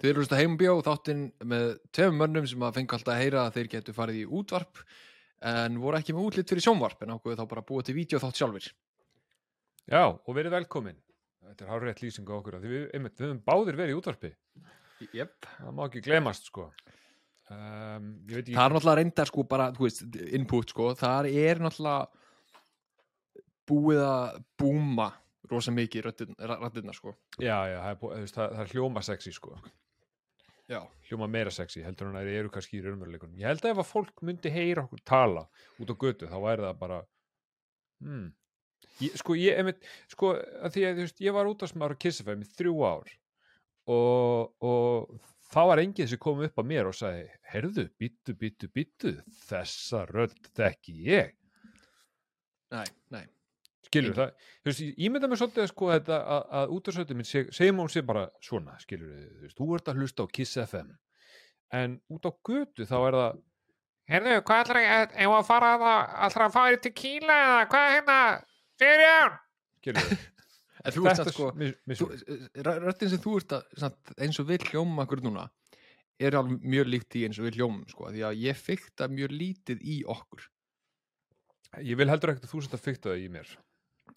Þið eru hlusta heimbjó þáttinn með tveim mönnum sem að fengu alltaf að heyra að þeir getur farið í útvarp en voru ekki með útlitt fyrir sjónvarp en ákveðu þá bara búa til vídeo þátt sjálfur. Já, og verið velkomin. Þetta er hárrétt lýsing á okkur. af Því við, einmitt, við höfum báðir verið í útvarpi. Jep. Það má ekki glemast, sko. Um, ég veit ekki... Það er náttúrulega reyndar sko bara, þú veist, input sko, það er náttúrulega búið að búma rosa mikið rættirna sko. Já, já, það er, það er hljóma sexy, sko. Já. Hljóma meira sexy, heldur hann að þeir eru kannski í raunveruleikunum. Ég held að ef að fólk myndi heyra okkur tala út á götu, þá væri það bara... Hmm. Ég, sko, ég, einmitt, sko, að því að, þú veist, ég var út á smára kissafæmi þrjú ár og, og þá var enginn sem kom upp að mér og sagði, heyrðu, býttu, býttu, býttu, þessa rödd þekki ég. Nei, nei. Skilur það, þú veist, ég mynda mér svolítið að sko þetta að, að útarsötu minn seg, segjum hún sé bara svona, skilur þú veist, þú ert að hlusta á Kiss FM en út á götu þá er það Herðu, hvað ætlar að, ef að fara að ætlar að fara til Kíla eða hvað er hérna, Sirján skilur þú, En þú veist að sko, mis, röttin sem þú ert að, samt, eins og við hljóma okkur núna, er alveg mjög líkt í eins og við hljómum sko, því að ég fykta mjög lítið í okkur. ég vil heldur ekkert að þú sett að fykta það í mér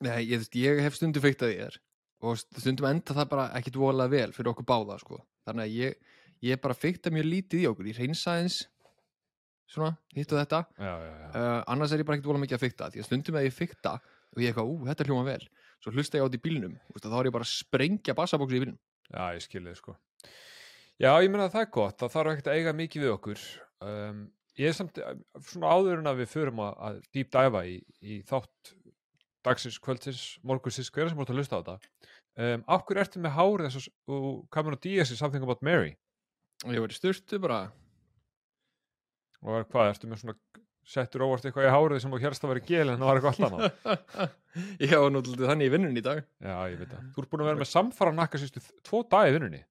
Nei, ég, ég hef stundum feiktað í þér og stundum enda það bara ekkit voðalega vel fyrir okkur báða sko. þannig að ég, ég bara feikta mjög lítið í okkur. Ég reynsa eins svona, hitt og þetta. Já, já, já, uh, annars er ég bara ekkit voðalega mikið að feikta. Því að stundum að ég feikta og ég eitthvað, ú, þetta hljóma vel. Svo hlusta ég á þetta í bílnum þú veist, að þá er ég bara að sprengja bassabóksi í bílnum. Já, ég skilði sko. Já, ég meina að það er gott, það þarf ekkert að eiga mikið við okkur. Um, ég er samt eh, svona áður en að við förum að, að dive í, í þátt dagsins, kvöldsins, morgunsins, hverja sem voru að hlusta á þetta. Um, af hverju ertu með hárið þess að Cameron Diaz í Something About Mary? Ég var í styrtu bara. Og hvað, ertu með svona settur óvart eitthvað í hárið sem þú hérst að vera gel en það var eitthvað allt annað? Ég var náttúrulega þannig í vinnunni í dag. Já, ég veit það, þú ert búin að vera með samfara nakka sístu tvo dag í vinnunni.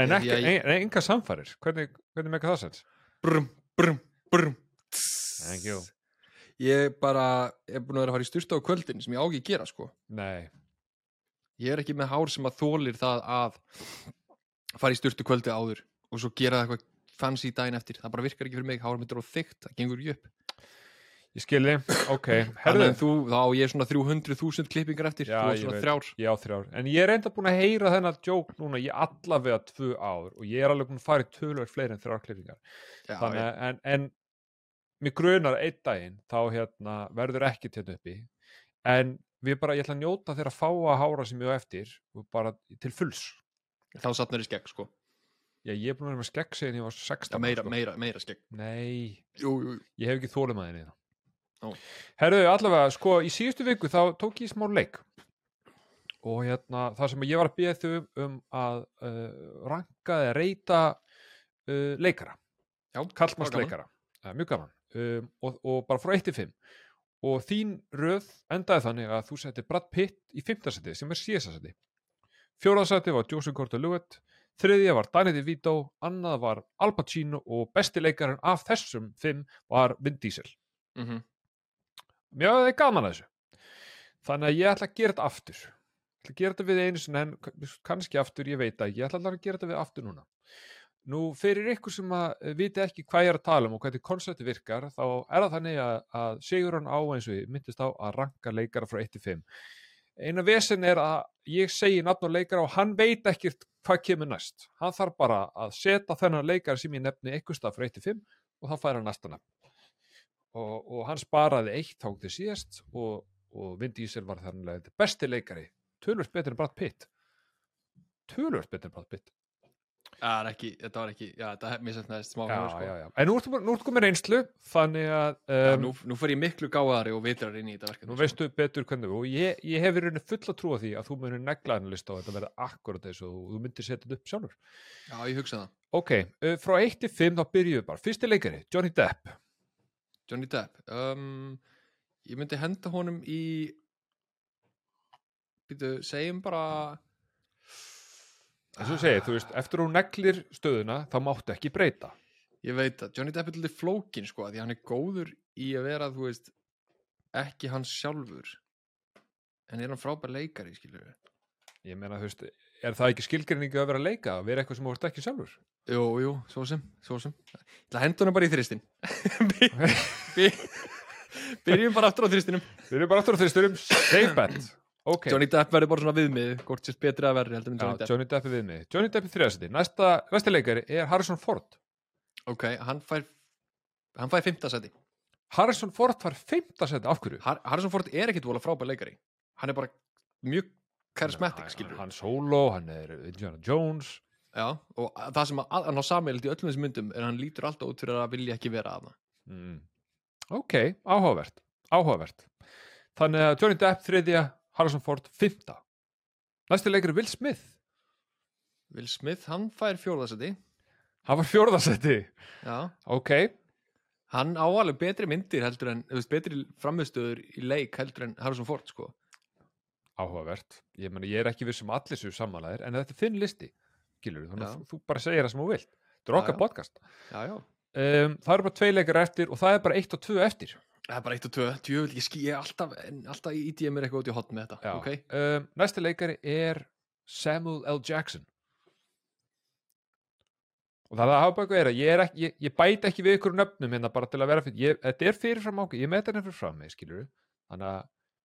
En ekki, ég- ein, ein, enga samfarir. Hvernig, hvernig með það sens? Brum, brum, brum Thank you. Ég bara er búin að vera að fara í styrtu á kvöldin sem ég á ekki að gera sko. Nei, ég er ekki með hár sem að þólir það að fara í styrtu kvöldi áður og svo gera það eitthvað fancy daginn eftir. Það bara virkar ekki fyrir mig, hár mitt er á þygt það gengur ekki upp. Ég skilði ok, Þannig herðu. en þú, þá ég svona 300.000 klippingar eftir. Já, þú á ég svona veit. þrjár. Já, þrjár. En ég er enda búin að heyra þennan djók núna í allavega tvö ár og ég er alveg búin að fara í tölvöld fleiri en þrjár klippingar. Já, Þannig, að- en, en mér grunar einn daginn þá hérna, verður ekki til uppi. En við bara, ég ætla að njóta þeirra fáa hára sem ég á eftir og bara til fulls. þá satnar ég skegg sko Já, ég er búin að vera með skegg segin ég var 16. Já, meira, sko. meira, meira skegg Nei, jú, jú, ég hef ekki þólum að henni. Ó. Herðu, allavega, sko, í síðustu viku þá tók ég smá leik og hérna, það sem ég var að beða þau um, um að uh, ranka eða reyta uh, leikara, Já, kallmanns bara gaman. leikara, uh, mjög gaman um, og, og bara frá 1 til 5 og þín röð endaði þannig að þú setti Brad Pitt í 5. seti sem er síðasta seti fjórða seti var Joseph Gordon-Levitt þriðja var Danny DeVito annað var Al Pacino og besti leikarinn af þessum 5 var Vin Diesel Mhm. Mér hefði gaman að þessu. Þannig að ég ætla að gera þetta aftur. Ég ætla að gera þetta við einu sinni en kannski aftur, ég veit það ekki. Ég ætla að gera þetta við aftur núna. Nú, fyrir ykkur sem að eh, viti ekki hvað ég er að tala um og hvernig koncepti virkar, þá er það þannig að, að Sigurðan á eins og ég myndist á að ranka leikara frá 1 til 5. Eina vesen er að ég segi nafn á leikara og hann veit ekkert hvað kemur næst. Hann þarf bara að setja þennan leikara sem ég nefni eitthvað stað frá 1 til 5 og þá fær hann næsta nafn og, og hann sparaði eitt þá til síðast og, og Vin Diesel var þannig besti leikari, tölvöld betur en Brad Pitt tölvöld betur en Brad Pitt Það er ekki, þetta var ekki, já, þetta er misætnaðist smá já, mér, sko. já, já. en nú ertu, nú ertu komið reynslu þannig að Já, um, nú, nú fer ég miklu gáðari og vitrar inn í þetta verkefni nú sko. veistu betur hvernig og ég, ég hef verið full að trúa því að þú munir negla henni lista og þetta verða akkurat þessu og þú myndir setja þetta upp sjálfur Já, ég hugsa það ok, uh, frá 1 til 5 þá byrjuðu bara, fyrsti leikari, Johnny Depp Johnny Depp um, Ég myndi henda honum í Býtu, segjum bara eins og þú segir, þú veist, eftir þú neglir stöðuna þá máttu ekki breyta. Ég veit að Johnny Depp er lítið flókin sko Því hann er góður í að vera, þú veist Ekki hans sjálfur. En er hann frábær leikari, skilur við ég meina, þú veist, er það ekki skilgrinningu að vera leika að vera eitthvað sem þú ert ekki sjálfur? Jú, jú, svo sem, svo sem. Ég ætla að henda honum bara í þristin By- by- Byrjum bara aftur á þristinum erum bara aftur á þristurum safe bet ok, Johnny Depp verður bara svona viðmið Hvort sést betri að verri heldur en Johnny Depp. Johnny Depp er við mig Johnny Depp er þriðasæti, næsta, næsta leikari er Harrison Ford. Ok, hann fær Hann fær fimmta seti Harrison Ford var fimmtasæti, af hverju? Har Harrison Ford er ekkit vola frábær leikari. Hann er bara mjög charismatic, Hann- skilur hann solo, hann er Indiana Jones. Já, og það sem að- hann á sameild í öllum þessum myndum er hann lítur alltaf út fyrir að vilja ekki vera að það mm. ok, áhugavert áhugavert. Þannig að Johnny Depp þriðja, Harrison Ford fymta næsti leikari Will Smith. Will Smith, hann fær fjórðaseti hann var fjórðasæti Já, ok, hann á alveg betri myndir heldur en, þú veist, betri framistöður í leik heldur en Harrison Ford, sko. Áhugavert. Ég, meni, ég er ekki viss um allir sér samanlæðir en þetta er þinn listi, gilur þannig að Já. þú, þú bara segir það sem þú vilt. Þetta er Já, okkar já. podcast. Já, já. Um, það eru bara tvei leikar eftir og það er bara eitt og tvö eftir Það er bara eitt og tvö, djöfull, ég ský, ég er alltaf, alltaf íti ég mér eitthvað út í hotn með þetta, Já. ok? um, næsti leikari er Samuel L. Jackson. Og það er að hafa bara eitthvað að ég, er ekki, ég, ég bæti ekki við ykkur nöfnum hérna bara til að vera fyrir ég, þetta er fyrirfram ákveð, ég met henni fyrir fram með skilur þannig að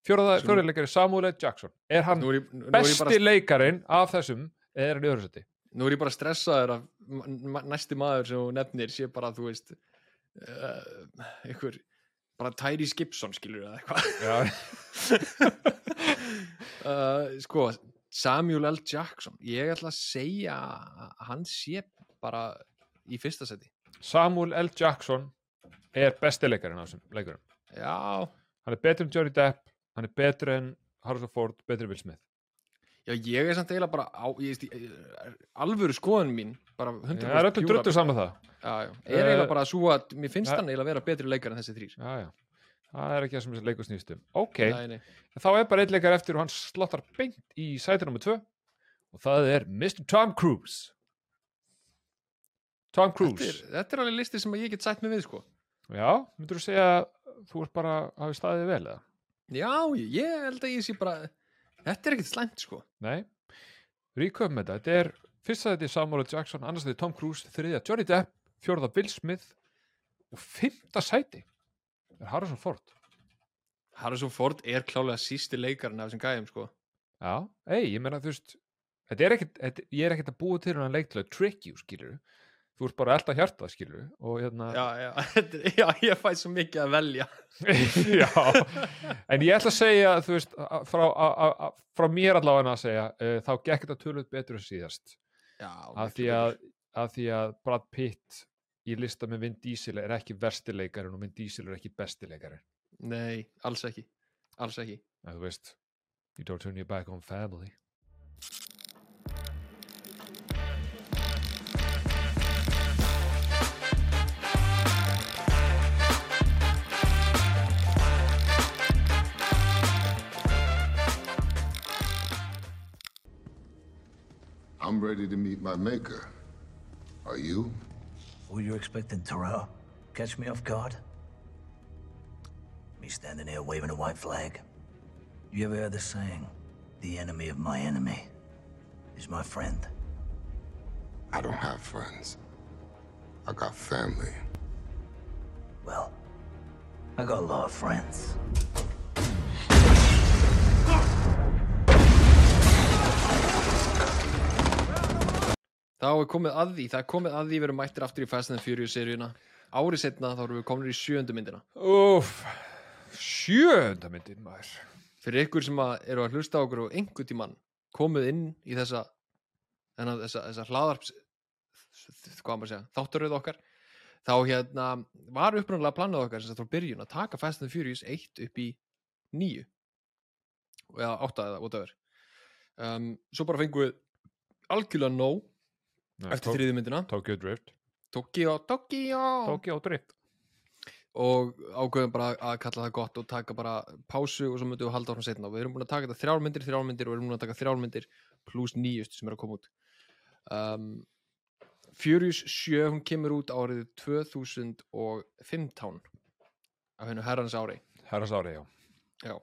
fjóraða Sem- fjóraða leikari Samuel L. Jackson. Er hann Nú er ég, nú er ég besti bara, leikarin af þessum er hann í öðru seti nú er ég bara stressaður að ma- ma- næsti maður sem nefnir sé bara, þú veist, uh, einhver, bara Tyrese Gibson, skilur það eitthvað. Uh, sko, Samuel L. Jackson, ég ætla að segja að hann sé bara í fyrsta seti. Samuel L. Jackson er besti leikarin af þessum leikurum Já, hann er betur en Johnny Depp hann er betur en Harrison Ford, betur en Will Smith já, ég er samt eiginlega bara á, ég ég- alvöru skoðun mín, bara 100% það er öllu druttu saman það Já, já, er Eh, eiginlega bara svo að mér finnst hann eiginlega vera betri leikar en þessi þrýr. það er ekki það sem þessi leikur snýst um ok, Nei, nei. Þá er bara einn leikar eftir og hann slottar beint í sæti nr. 2 og það er Mr. Tom Cruise Tom Þetta, Cruise er, þetta er alveg listi sem ég get sætt mig við, sko. Já, myndur þú segja að þú ert bara hafi staðið vel eða? Já, ég held að ég sé bara, þetta er ekkert slæmt, sko. Nei, ríköfum þetta þetta er fyrsta þetta Samuel L. Jackson annars þetta Tom Cruise, þriðja Johnny Depp fjórða Will Smith og fymta sæti er Harrison Ford Harrison Ford er klálega sísti leikarinn af þessum gæðum, sko. Já, ei, ég meina þú veist þetta er ekkit, þetta, ég er ekkert að búa til til að trick you, skilur þú ert bara að elda hjartað, skilur og hérna Já, já, já, ég fæ svo mikið að velja. Já, en ég ætla að segja þú veist, frá, a, a, frá mér allavega að segja, uh, þá gekk þetta tölvöld betur en síðast, af því að af því að Brad Pitt í lista með Vin Diesel er ekki verstileikarinn og Vin Diesel er ekki bestileikarinn Nei, alls ekki. Alls ekki. en þú veist, you don't turn your back on family I'm ready to meet my maker. Are you? Were you expecting Terrell? Catch me off guard? Me standing here waving a white flag? You ever heard the saying, the enemy of my enemy is my friend? I don't have friends. I got family. Well, I got a lot of friends. Þá er komið að því, það er komið að því við erum mættir aftur í Fast and Furious seríuna. Árið setna þá erum við komin í sjöndu myndina. Úf, sjönda myndin maður Fyrir ykkur sem að eru að hlusta okkur og einhvern tímann komið inn í þessa, þessa, þessa hlaðarps, hvað maður að segja, þáttaröð okkar, þá hérna var upprunalega planað okkar sem sagt frá byrjun að taka Fast and Furious 1 upp í 9 eða 8 eða whatever. Um, svo bara fengum við algjörlega nóg eftir þriði myndina. Tokyo Drift. Tokyo, Tokyo! Tokyo Drift. Og ákveðum bara að kalla það gott og taka bara pásu og svo myndum við halda áfram setna og við erum búin að taka þetta þrjálmyndir, þrjálmyndir og við erum búin að taka þrjálmyndir pluss nýjust sem er að koma út. Um, Furious 7 hún kemur út árið 2015 af hennu herrans ári. Herras ári, já. Já.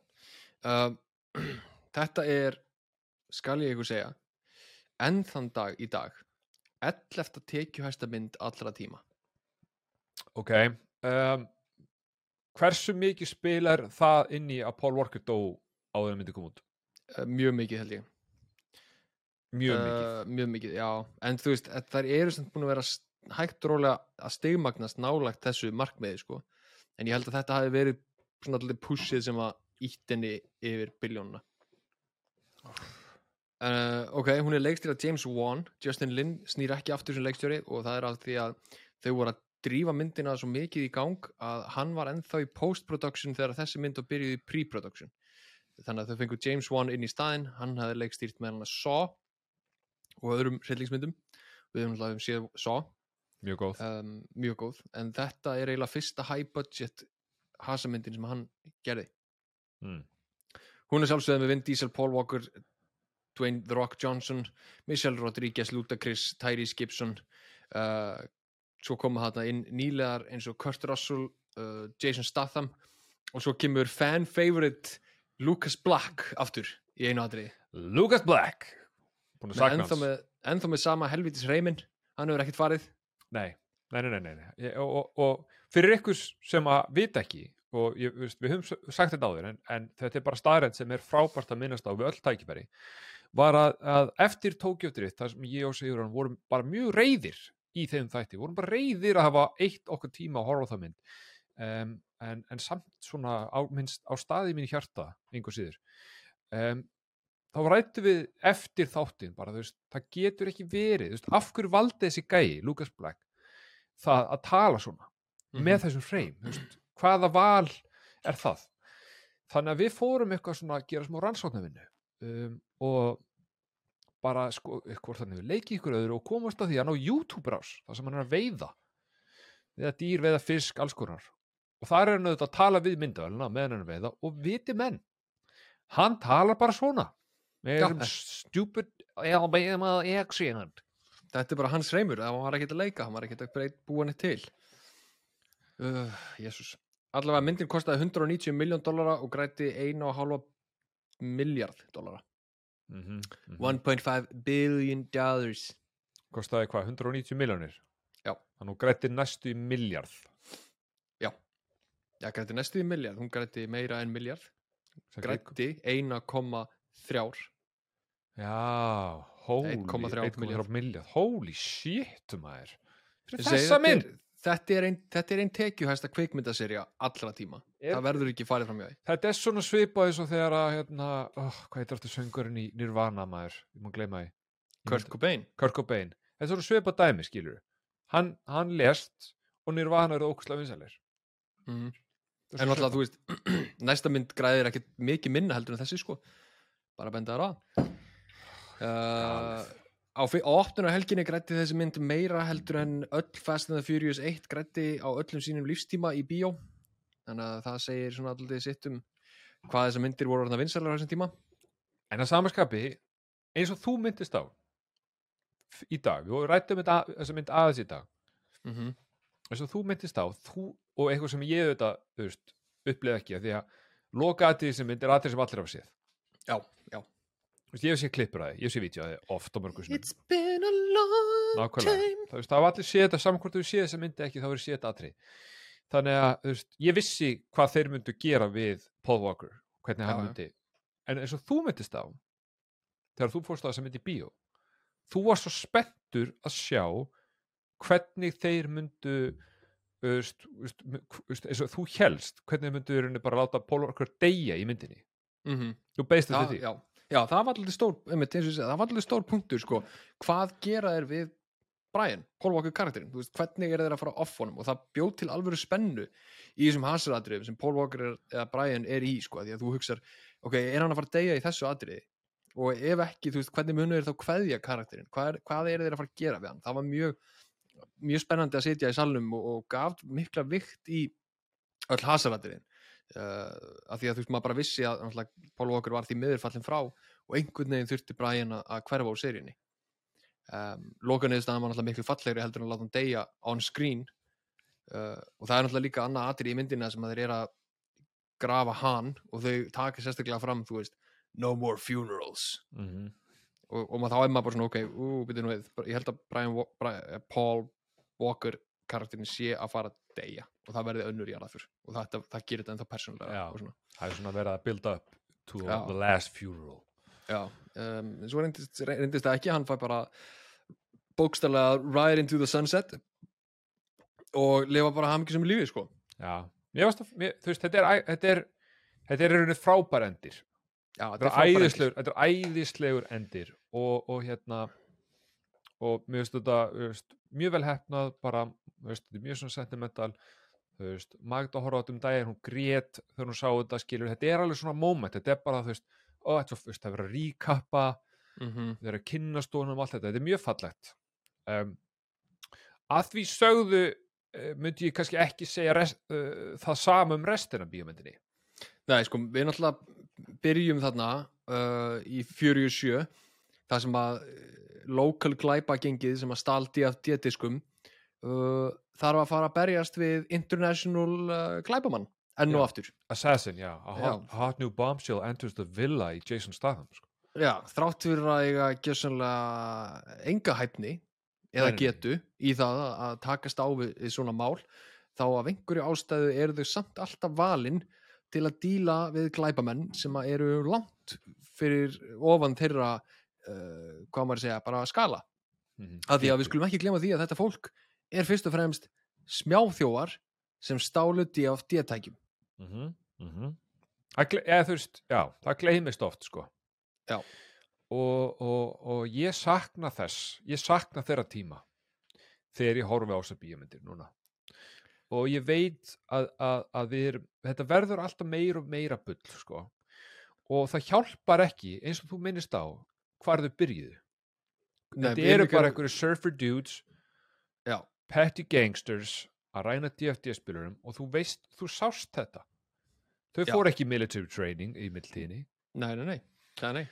Um, Þetta er skal ég ykkur segja enn þann dag í dag 11. tekjuhæsta mynd allra tíma. Ok um, hversu mikið spilar það inn í að Paul Walker dó áður en myndi koma út? Uh, mjög mikið held ég. Mjög mikið. Uh, mjög mikið, en þú veist, eh, þær eru sem búin að vera hægt rólega að stegmagnast nálægt þessu markmiði sko. En ég held að þetta hafi verið svona alltaf pushið sem að ítt henni yfir biljónuna uh, ok, hún er leikstýra James Wan. Justin Lin snýr ekki aftur sem leikstjóri og það er af því að þau voru að drífa myndina svo mikið í gang að hann var ennþá í post-production þegar þessi mynd var byrjuð í pre-production. Þannig að þau fengu James Wan inn í staðinn. Hann hafði leikstýrt með hann að Saw og öðrum hryllingsmyndum. Við höfum alltaf séð Saw. Mjög góð. Um, mjög góð, en þetta er eiginlega fyrsta high budget hasamyndin sem hann gerði. Mm. hún er sjálfsögðan með Vin Diesel, Paul Walker Dwayne The Rock Johnson Michelle Rodriguez, Ludacris, Tyrese Gibson uh, svo koma þarna inn nýlegar eins og Kurt Russell uh, Jason Statham og svo kemur fan favorite Lucas Black aftur í einu atriði. Lucas Black. Ennþá, með, ennþá með sama helvitis reymin. Hann hefur ekkert farið. Nei, nei, nei, nei, nei. Ég, og, og, og fyrir ykkur sem að vita ekki og ég, við höfum sagt þetta áður en, en þetta er bara staðrænt sem er frábært að minnast á við öll tækifæri var að, að eftir tókjöftrið þar sem ég og Sigurðan vorum bara mjög reyðir í þeim þætti, vorum bara reyðir að hafa eitt okkur tíma að horfa það mynd. Um, en, en samt svona á, minnst, á staði mín hjarta einhver síður. Um, þá rættu við eftir þáttin bara, þú veist, það getur ekki verið veist, af hverju valdi þessi gæi, Lucas Black það að tala svona Mhm. með þessum freim, þú veist, hvaða val er það? Þannig að við fórum eitthvað svona að gera smá rannsóknarvinnu. Um, og bara sko, hvort þannig við leikið ykkur öðru og komast að því að ná YouTube rás það sem hann er að veiða. Veiða dýr, veiða fisk, alls konar. Og það er hann auðvitað að tala við myndavæluna meðan hann er að veiða og viti menn. Hann talar bara svona. Með þessum stupid accent þetta er bara hans reymur, það var ekkert að leika hann var ekkert að búa henni til. Uh, Jésús allavega myndin kostaði 190 miljón dollara og græti 1,5 miljard dollara mm -hmm, 1.5 billion dollars. Kostaði hvað, 190 miljónir Já. þannig grætti næstu í miljard já, græti næstu í miljard, hún græti meira en miljard Sem græti 1,3 já, holy 1,3 milljarð. miljard holy shit maður. Fyrir þessa þetta mynd þetta er ein, þetta er ein tekjuhæsta kvikmyndaserja allra tíma. Er- það verður ekki farið fram hjá því. Þetta er svona svipað eins og þegar að hérna, oh, hvað heitir aftur söngurinn í Nirvana maður, ég má gleyma Ég Kurt Cobain. Kurt Cobain. Þetta er svona svipað dæmi skilur hann, hann lest og Nirvana eru ókuslega vinsalir mm. en alltaf þú veist næsta mynd græðir ekkert mikið minna heldur en þessi sko. Bara benda þar að uh, á, opnunar helginni grætti þessi mynd meira heldur en öll Fast and the Furious 1 grætti á öllum sínum lífstíma í bíó. Þannig að það segir svona alltaf sitt um hvað þessar myndir voru orðna vinsalar á þessum tíma. En að samaskapi eins og þú myndist á í dag, við rættum þetta, þessa mynd aðeins í dag. Mm -hmm. eins og þú myndist á þú, og eitthvað sem ég auðvitað uppleið ekki af því að loka aðrið sem mynd er aðrið sem allir hafa séð. Já, já ég hef séð klippur að þið, ég hef séð vídeo að þið oft á mörgum sinni It's been a long time. Það, það hafa allir séð þetta. Saman hvort þú séð þessa myndi ekki, þá verður séð þetta aðrið þannig að þú veist, ég vissi hvað þeir myndu gera við Paul Walker hvernig hann Já, já. myndi. En eins og þú myndist á þegar þú fórst á þessa myndi í bíó þú varst svo spenntur að sjá hvernig þeir myndu þú veist, eins og þú helst hvernig þeir myndu rauninni bara láta Paul Walker deyja í myndinni. Mm -hmm. þú beist þetta því. já, já, það var alltaf stór það var alltaf stór punktur sko. hvað gera þeir við Brian, Paul Walker karakterinn, þú veist, hvernig er þeir að fara off honum? Og það bjóð til alvöru spennu í þessum hasaratriðum sem Paul Walker er, eða Brian er í, sko, því að þú hugsar ok, er hann að fara að deyja í þessu atriði? Og ef ekki, þú veist, hvernig munur þeir þá kveðja karakterinn, hvað er, hvað er þeir að fara að gera við hann, það var mjög mjög spennandi að sitja í salnum og, og gaf mikla vikt í öll hasaratriðin. uh, að því að þú veist, maður bara vissi að Paul Walker var því miðurfallin frá og einhvern veginn þurfti Brian að, hverfa úr seríunni. Um, lokaneðistæðan var náttúrulega miklu fallegri heldur en að láta hann deyja on screen. Uh, og það er náttúrulega líka annað atrið í myndina sem að þeir eru að grafa hann og þau taka sérstaklega fram þú veist, no more funerals. Mm -hmm. og, og maður þá er maður bara svona ok, ú, byrju nú við ég held að Brian, Brian, Paul Walker karakterin sé að fara að deyja og það verði önnur jarðafur og þetta, það gerir þetta ennþá persónulega það er svona verið að build up to Já. the last funeral. Já, um, svo reyndist, reyndist það ekki, hann fær bara bókstælega ride into the sunset og lifa bara hamingi lífi, sko. já, mér varst mér, þú veist, þetta er, þetta er þetta er í rauninni frábær endir. Já, þetta er frábær æðislegur, þetta er æðislegur endir og, og hérna og mér finnst þetta mjög vel hefnað bara, þú veist, þetta mjög sentimental þú veist, Magda horfa á þetta um daginn hún grét þegar hún sá þetta skilur. Þetta er alveg svona moment, þetta er bara þú veist, ó, þetta er svo, þú veist, það er verið að ríkappa Mm -hmm. þeir eru að kynnast honum og allt þetta, þetta er mjög fallegt. Um, að því sögðu uh, myndi ég kannski ekki segja rest, uh, það sama um restina bíómyndinni. Nei, sko, við náttúrulega byrjum þarna uh, í 47 það sem að local glæpa gengið sem að stál DFD-diskum uh, þarf að fara að berjast við international uh, glæpamann enn og aftur. Assassin, já, a hot, hot new bombshell enters the villa í Jason Statham sko. Já, þrátt fyrir að eiga gjössanlega enga hæfni eða getu í það að- að takast á við, við svona mál þá af einhverju ástæðu eru þau samt alltaf valin til að díla við glæpamenn sem að eru langt fyrir ofan þeirra uh, hvað maður að segja, bara skala. Mhm. að því að við skulum ekki glemma því að þetta fólk er fyrst og fremst smjáþjóar sem stálu DFD-tækjum Mhm, mhm. Það gle- eða, þú veist, já, það gleymist oft sko. Og, og, og ég sakna þess ég sakna þeirra tíma þegar ég horfi á þessar bíómyndir núna og ég veit að, að, að við erum, þetta verður alltaf meira og meira bull sko. og það hjálpar ekki eins og þú minnist á hvar þau byrjuðu þetta eru bara einhverju surfer dudes petty gangsters að ræna DFD-spilurum og þú veist, þú sást þetta þau Já. fóru ekki military training í mildtíðinni nei, nei, nei, nei, nei.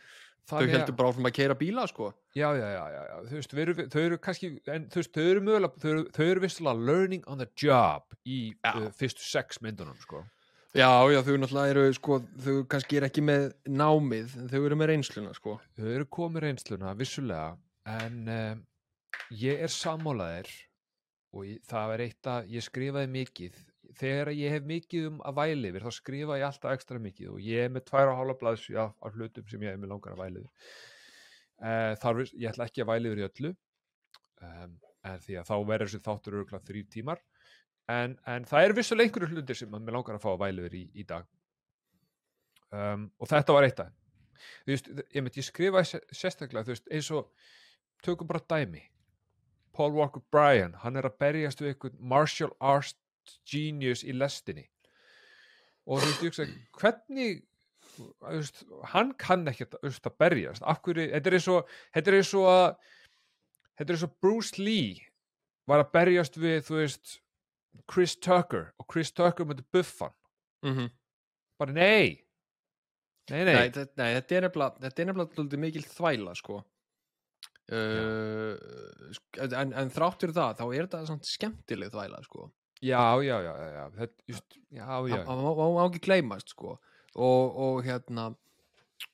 Þau heldur bara áfram að keira bíla sko já, já, já, já, já, þú veist, eru, þau eru kannski, en þú veist, þau eru mögulega þau eru, þau eru vissulega learning on the job í Já. uh, fyrstu sex myndunum, sko Já, já, þau náttúrulega eru, sko, þau kannski er ekki með námið, en þau eru með reynsluna, sko. þau eru komið reynsluna, vissulega en um, ég er sammálaðir og ég, það er eitt að ég skrifaði mikið. Þegar ég hef mikið um að væli yfir þá skrifa ég alltaf ekstra mikið. Og ég er með tvær og hálfa blaðs af, af hlutum sem ég hef með langar að væli yfir. Uh, þar, viss- ég ætla ekki að væli yfir í öllu. Um, en því að þá verður þessi þáttur örgulega þrjú tímar. En, en það er vissulega einhverju hlutir sem að mér langar að fá að væli yfir í, í dag. Um, og þetta var eitt þeim. þú veist, ég, ég skrifa sérstaklega, þú veist, eins og tökum bara dæmi Paul Walker Bryan, hann er að berjast við einhvern martial arts genius í lestinni. Og þú veist, ég hugsa, hvernig þú veist, hann kann þú veist, að berjast, af hverju þetta er eins og, þetta er eins og að þetta er eins og Bruce Lee var að berjast við, þú veist Chris Tucker og Chris Tucker myndi buffan, Mm -hmm. bara nei. Nei, nei, Nei, þetta, nei, þetta er nefnilega, mikil þvæla, sko. Uh, en, en þráttur það, þá er þetta samt skemmtileg þvæla, sko. já, já, já, já. Þetta, just, já, já, Það má, ekki gleymast, sko. Og, og hérna,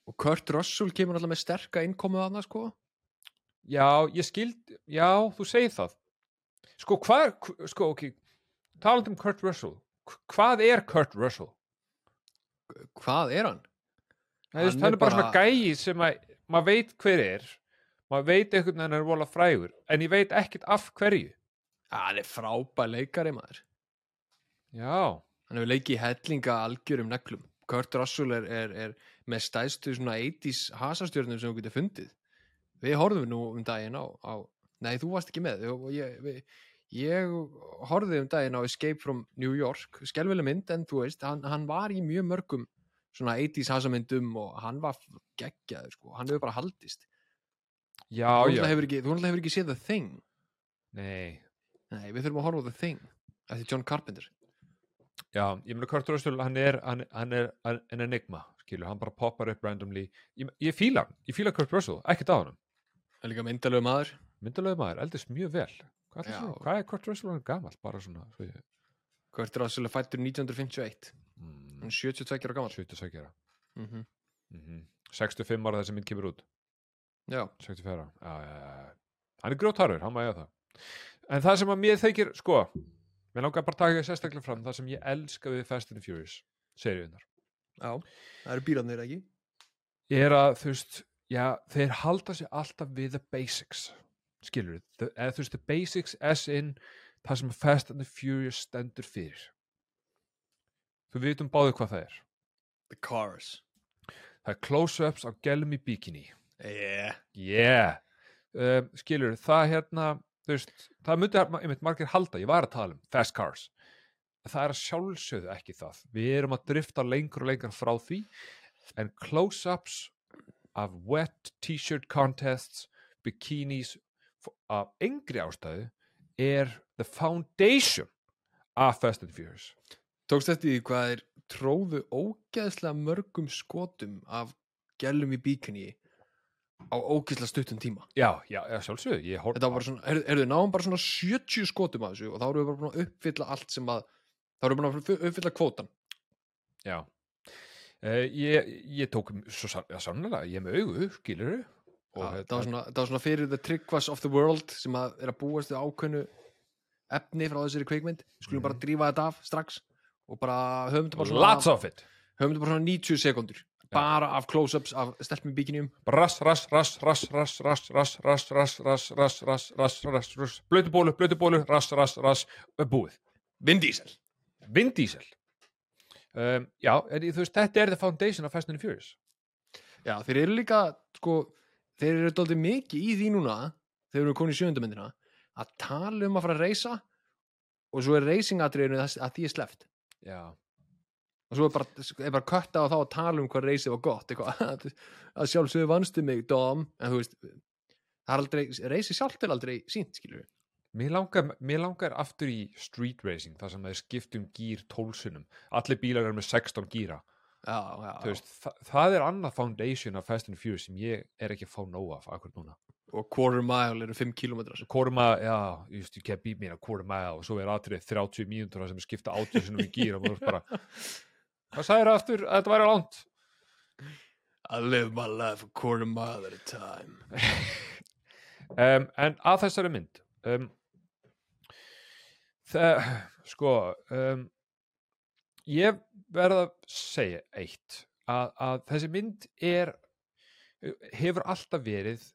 og Kurt Russell kemur alltaf með sterka innkomu þarna, sko. Já, ég skild, já, þú segir það. Sko, hvað, hv- sko, ok, talandi um Kurt Russell, hv- hvað er Kurt Russell? Hvað er hann? Hann, hann, Hann hann er er bara svona gæi sem að, maður veit hver er, maður veit einhvern veginn er vola frægur, en ég veit ekkert af hverju. Hann er frábær leikari, maður. Já, Hann hefur leikið í hellinga algjörum neglum. Kurt Russell er, er, er með stæðstu svona 80s hasastjörnum sem þú getur fundið. Við horfðum nú um daginn á, á nei, þú varst ekki með. Ég, ég, við- ég horfði um daginn á Escape from New York, skelvileg mynd, en þú veist, hann, hann var í mjög mörgum svona 80s hasamyndum og hann var geggjaður, sko. Hann hefur bara haldist. Já, þú já, náttúrulega hefur hefur ekki séð The Thing. nei, Nei, við þurfum að horfa á The Thing. Eftir John Carpenter. já, ég meina Kurt Russell, hann er, hann, hann er en enigma, skilur, hann bara poppar upp randomly. Ég, ég fíla hann, ég fíla Kurt Russell, ekkert á hann. Það er líka myndalegu maður. Myndalegu maður, eldist mjög vel. Hvað, er, hvað er Kurt Russell hann gamall? Bara svona, svo ég, Kurt Russell er fættur 1951. mm, Hann er 72 ára gammal. 76 ára. Mm -hmm. Mm 65 ára þessi mynd kemur út Já, 64 já, já, já, já. hann er grjótarður, hann maður það. En það sem að mér þykir, sko mér langar bara að taka sérstaklega fram það sem ég elska við Fast and Furious seríunar já, það eru bílarnir ekki? Er að þú veist, já, þeir halda sig alltaf við the basics skilur við, eða þú veist the basics as in það sem Fast and Furious stendur fyrir. Þú vitum báðu hvað það er. The Cars. Það er close-ups á gælum í bikini Yeah. Yeah. Um, skilur, það hérna veist, það myndi einmitt margir halda ég var að tala um fast cars. Það er að sjálfsögðu ekki það. Við erum að drifta lengur og lengur frá því en close-ups af wet t-shirt contests bikinis af engri ástæðu er the foundation af Fast and Furious. Tókst eftir því hvað er tróðu ógeðslega mörgum skotum af gælum í bíkunni á ógeðslega stuttum tíma. Já, já, já horf Þetta var bara svona, er, er þau náum bara svona 70 skotum af þessu og þá erum við bara búin að uppfylla allt sem að þá erum við búin að uppfylla kvótan Já, uh, ég, ég tók svo sann- já, sannlega, ég er með augu, skilur og Já, hérna- var svona, það var svona fyrir the tryggvas of the world sem að er að búast við ákveðnu efni frá þessari kveikmynd skulum bara drífa þetta af strax og bara höfum þetta bara svona, lots of it. höfum þetta bara svona 90 sekundur bara af close-ups af stelpum í bíkinjum rass, rass, rass, rass, rass, rass, rass, rass, rass, rass, rass, rass, rass, rass, rass, blötubólu, blötubólu, rass, rass, rass, búið. Vin Diesel Vin Diesel. Um, já, þú veist, þetta er the foundation of Fast and Furious. Já, þeir eru líka, sko, þeir eru dálítið mikið í því núna, þeir eru komin í sjöndumyndina, að tala um að fara að reysa og svo er reysingatriðinu að því er sleft. Já. Og svo er bara, er bara kötta á þá að tala um hvað reysið var gott, eitthvað, að sjálfsögðu vannstu mig, Dom, en þú veist, það er reysið sjálft er aldrei sínt, skilur við. Mér langar, mér langar aftur í street racing, þar sem þeir skiptum gýr tólsunum. Allir bílar eru með 16 gýra. Já, já, Þú veist, þa það er annað foundation af Fast and Furious sem ég er ekki að fá nóg af akkur núna. og quarter mile eru 5 kilometrar. quarter mile, já, just, you can't beat me in a quarter mile og svo er atrið 30 mínútur sem er skipta 80 sinum í gýr og maður bara hvað sagðir aftur að þetta væri langt I live my life a quarter mile at a time. um, en að þessari mynd um, það, sko um, ég verð að segja eitt að, að þessi mynd er hefur alltaf verið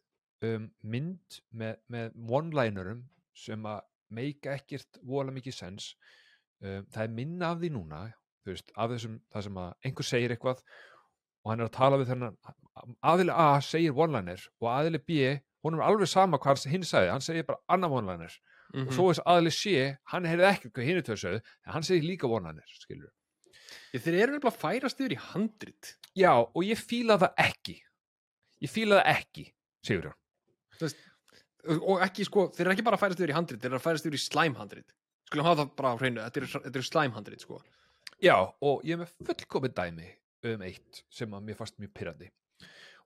um, mynd með, með one-linerum sem að meika ekkert vola mikið sens um, það er minna af því núna þú veist, af þessum, það sem að einhver segir eitthvað og hann er að tala við þennan aðili A segir one-liner og aðili B, honum er alveg sama hvað hinn sagði, hann segir bara annar one-liner. Mm og svo þess aðili C, hann heyrði ekkert hvað hinn er sögðu, en hann segir líka one-liner skilur Þeir eru nefnilega færast yfir í handrit. Já, og ég fíla það ekki. Ég fíla það ekki segur hann. Og ekki sko, þeir eru ekki bara færast yfir í handrit þeir eru færast yfir í slæmhandrit. Skulum hafa það bara á hreinu, þetta eru, eru slæmhandrit sko. Já, og ég er með fullkomið dæmi um eitt sem að mér fannst mjög pyrrandi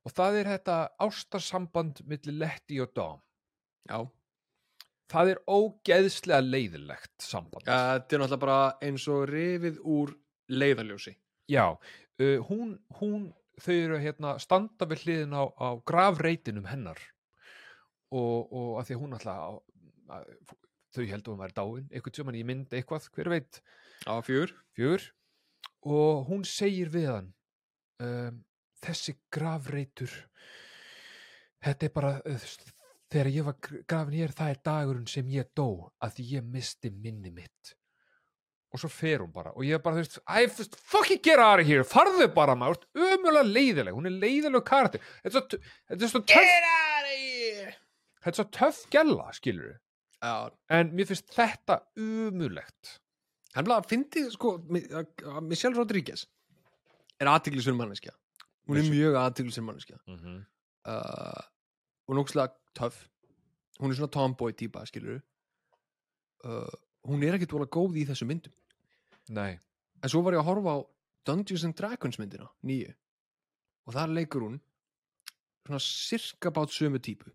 og það er þetta ástarsamband milli Letty og Dom. Já, það er ógeðslega leiðilegt samband. Ja, þetta er náttúrulega bara eins og rifið úr leiðaljósi Já, uh, hún, hún þau eru hérna standa við hliðin á, á gravreitinum hennar. Og, og að því að hún alltaf þau heldur að hún væri dáin. Eitthvað sem hann í mynd eitthvað, hver veit? Á fjör fjör og hún segir við hann um, þessi gravreitur þetta er bara uh, þegar ég var gr- grafin hér það er dagurinn sem ég dó að ég misti minni mitt. Og svo fer hún bara og ég bara þú veist fucking get out of here farðu bara maður, ömulega leiðileg hún er leiðileg karakter. Þetta er svo er töff þetta er svo töff gælla skilur en mér finnst þetta umulegt hann bara fyndi sko Mi- að- að Michelle Rodriguez er aðtiklisverð manneskja. Hún er mjög aðtiklisverð manneskja. Mm -hmm. uh, og nógslega töff. Hún er svona tomboy típa skilur uh, hún er ekkert vola góð í þessu myndum. Nei, en svo var ég að horfa á Dungeons and Dragons myndina, nýju. Og þar leikur hún svona cirka bát sömu típu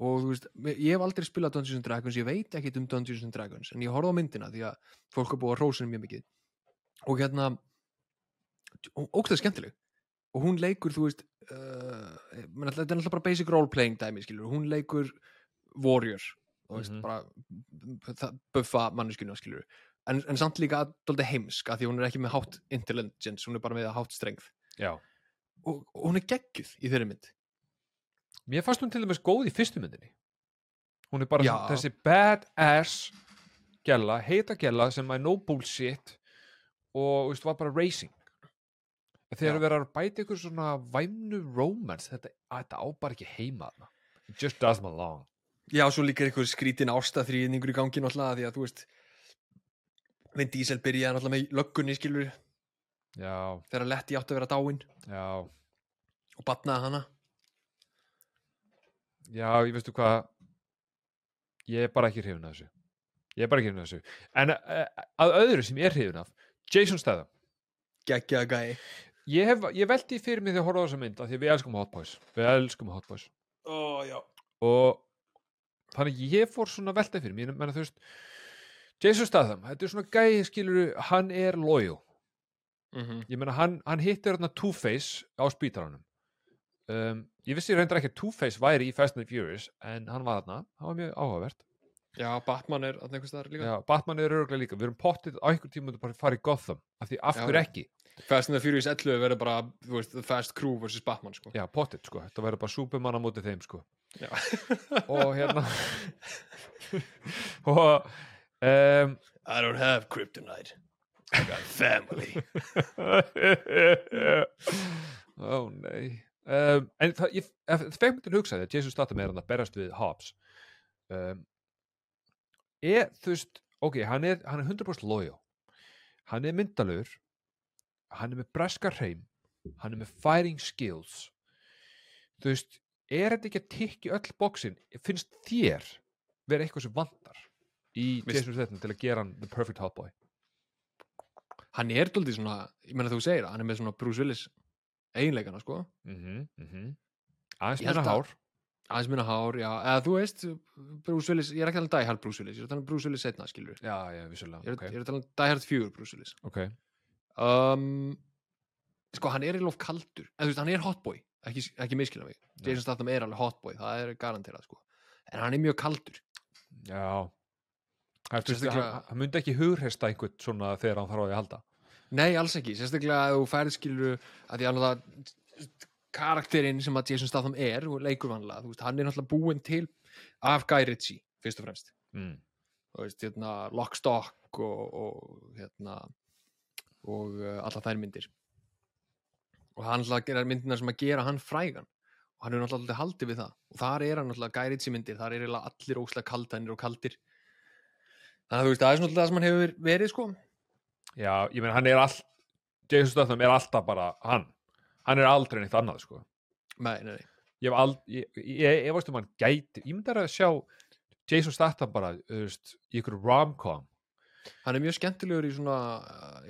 og þú veist, ég hef aldrei spilað Dungeons and Dragons, ég veit ekkert um Dungeons and Dragons en ég horfði á myndina því að fólk er búið að rósa henni mjög mikið. Og hérna ógstæð skemmtileg. Og hún leikur, þú veist uh, menn, þetta er náttúrulega bara basic role-playing dæmi, skilur, hún leikur warrior, þú veist, Mhm. bara það- buffa manneskjuna, skilur en, en samt líka dálítið heimsk að því hún er ekki með hátt intelligence, hún er bara með hátt strength. Já. og, og hún er geggjuð í þeirri mynd Mér fannst hún til dæmis góð í fyrstu myndinni. Hún er bara svona, þessi badass gæla, heita gæla sem er no bullshit og veist, var bara racing. Þegar við erum að bæta ykkur svona væmnu romance, þetta, þetta á bara ekki heima þarna. It just doesn't belong. Já, svo líka eitthvað skrítin ástaþrýðningur í gangi náttúrulega því að þú veist Vin Diesel byrjaði náttúrulega með löggunni skilur Já, þegar Letti átti að vera dáin já, og batnaði hana já, ég veistu hvað, ég er bara ekki hrifin af þessu. Ég er bara ekki hrifin af þessu. En uh, að öðru sem ég er hrifin af, Jason Statham. geggjaða gæi Ég, hef, ég veldi fyrir mig þegar ég horfði á þessa mynd af því að við elskum Hot Boys. Við elskum Hot Boys. Já og þannig að ég fór svona að velta fyrir mér menna þú veist Jason Statham, þetta er svona gæði skilur hann er loyal mm ég meina hann, hann hittir þarna Two-Face á spítaranum um, ég vissi reyndar ekki að Two-Face væri í Fast and the Furious en hann var þarna, það var mjög áhugavert. Já, Batman er að einhvers staðar líka. Já, Batman er öruglega líka, við erum pottið á einhver tíma bara að fara í Gotham, af því af Já. ekki? Fast and the Furious 11 verður bara veist, The Fast Crew vs. Batman sko. já, pottið sko, þetta verður bara Superman á móti þeim sko. Og hérna og um, I don't have kryptonite. I got family. Ó nei um, En það, ég, fekk mér til að Jesus Statham er hann að berast við Hobbs um, er, þú veist, ok, hann er, hann er 100% loyal. Hann er myndalur hann er með breskar hreim hann er með fighting skills. Þú veist, er þetta ekki að tikki öll bóksin, finnst þér vera eitthvað sem vantar í Jesus Statham til að gera hann the perfect hot boy? Hann er daldið svona, ég meina þú segir hann er með svona Bruce Willis eiginleikana sko. Mhm, mhm. Aðeins Ég held minna hár. aðeins minna hár, já, eða þú veist Bruce Willis, ég er ekki að tala um Die Hard Bruce Willis ég er að tala um Bruce Willis setna, skilur já, já, vissulega ég er, ok, ég er að tala um Die Hard 4 Bruce Willis. Ok. Um, sko, hann er í lof kaldur. En þú veist, hann er hotboy, ekki, ekki miskilja mig. Jason Statham er alveg hotboy, það er garanterað sko. en hann er mjög kaldur. Já. Hann, hann myndi ekki hugreista einhvern svona þegar hann þarf á því að halda nei, alls ekki, sérstaklega að þú færið skilur að því að það karakterinn sem að Jason Statham er og leikur vanlega, þú veist, hann er náttúrulega búinn til af Guy Ritchie, fyrst og fremst. Mm. þú veist, hérna, Lock, Stock og, og hérna og uh, alla þær myndir. Og hann alltaf gerir myndirnar sem að gera hann frægan. Og hann er náttúrulega haldið við það. Og þar er hann náttúrulega gæritsi myndir þar er allir óslega kaldanir og kaldir. Þannig að þú veist, það er svona það sem hann hefur verið sko Já, ég meina hann er all Jason Statham er alltaf bara hann. Hann er aldrei neitt annað sko. Nei, nei, nei. ég hef ald, ég, ég, ég veist um hann gæti ég myndi að sjá Jason Statham bara, þú veist, í ykkur rom-com. Hann er mjög skemmtilegur í svona,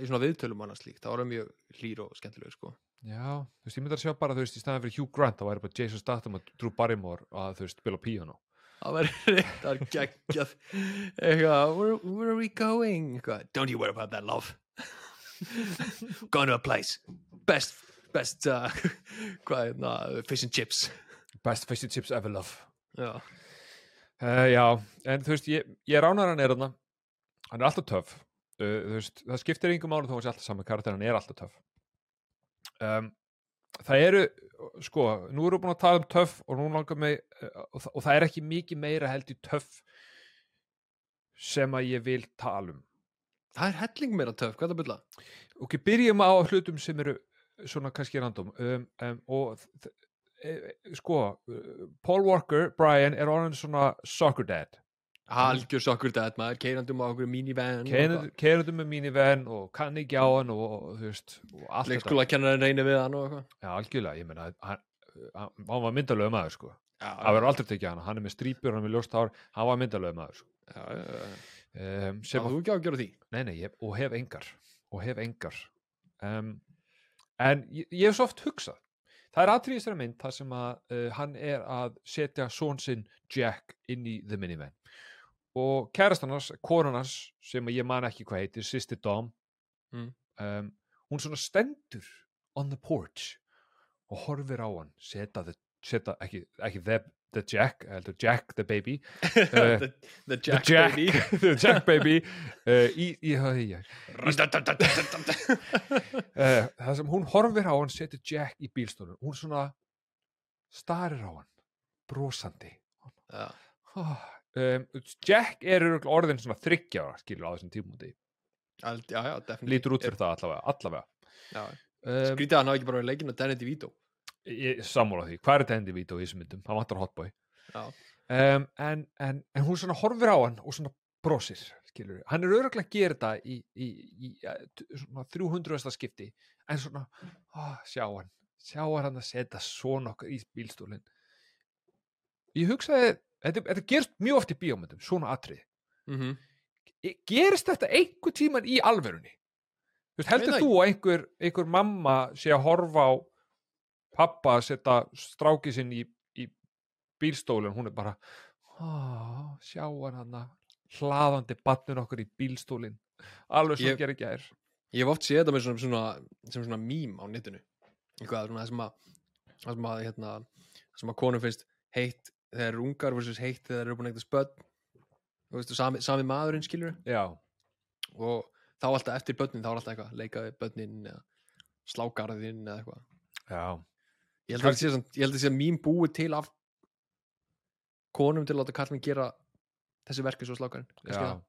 í svona viðtölum annars slíkt, það var mjög hlýr og skemmtilegur sko. Já, þú veist, ég myndi að sjá bara, þú veist, í staðan fyrir Hugh Grant þá væri bara Jason Statham og Drew Barrymore að, þú veist, spila piano það var reyndar geggjað. Eitthvað, where, where are we going? Eitthvað, don't you worry about that love. Going to a place. Best, best uh, hvað, na, fish and chips. Best fish and chips ever love. Já, Uh, já, en þú veist, ég, ég ránar hann er hann hann er alltaf töff. Uh, þú veist, það skiptir yngum mánu þó hann sé alltaf saman karakter, hann er alltaf töff. Um, það eru sko, nú erum við búin að tala um töff og nú langar mig uh, og, það, og það er ekki mikið meira held í töff sem að ég vil tala um. Það er helling meira töff, hvað er það byrla? ok, byrjum á hlutum sem eru svona kannski random. Um, um, og þ- e, sko Paul Walker, Brian er orðin svona soccer dad algjör sokkur dæt maður, keirandum á okkur minivan keirundum með minivan og kann ekki á hann og, og þú veist og allt þetta. Leikskóla kennarinn reynir við hann og eitthvað. Já, algjörlega, ég meina hann, hann, var myndalög maður sko það verður aldrei tekið hann, hann er með strípur, hann er með ljóst hár hann var myndalög maður sko. um, sem þú ekki á að gera því? Nei, nei, ég, og hef engar og hef engar. Um, en ég, ég hef svo oft hugsað. Það er aðtrýðist þeirra mynd þar sem að uh, hann er að setja són sinn Jack inn í The Minivan og kærastannars, konunars sem ég man ekki hvað heitir, Sister Dom Mm. um, hún svona stendur on the porch og horfir á hann setja, the, setja ekki, ekki the, the Jack, heldur Jack the baby uh, the, the Jack, Jack, baby the Jack baby uh, í, í, í, uh, það sem hún horfir á hann setur Jack í bílstólun hún svona starir á hann brosandi Já. oh, um, Jack er orðin svona þryggjára skilur á þessum tímúti lítur út fyrir það allavega, allavega. Um, skrítið að hann hafi ekki bara verið leikinn á Danny DeVito. Ég sammála því, hvað er endi vít á þessum myndum, hann vantar hotboy. Um, en, en, en hún svona horfir á hann og svona brosir skilur, hann er öruglega að gera þetta í, í, í t- svona 300. skipti en svona, ó, sjá hann. Sjá hann að setja svona okkar í bílstólinn. Ég hugsaði, þetta, þetta gerist mjög oft í bíómyndum, svona atrið mm -hmm. Gerist þetta einhver tíman í alverunni Þú veist, heldur það þú að einhver, einhver mamma sé að horfa á pappa að setja stráki sinn í, í bílstólinn, hún er bara "Ó, sjá hann hann hlaðandi batnur okkur í bílstólinn. Alveg svo Ég- gerir gær. Ég hef oft séð þetta með svona, svona, sem svona mím á netinu. Eitthvað svona það sem að það sem að, hérna, það sem að konum finnst heitt þeir eru ungar versus heitt þeir eru búin að eitthvað spödd þú veist, sami, sami maðurinn skilur já, og þá alltaf eftir börnin þá er alltaf eitthvað leika við börnin eða slágarðin eða eitthvað. Já, ég held að það sé, að það sé mím búið til af konum til að láta kallin gera þessi verki svo slágarinn já.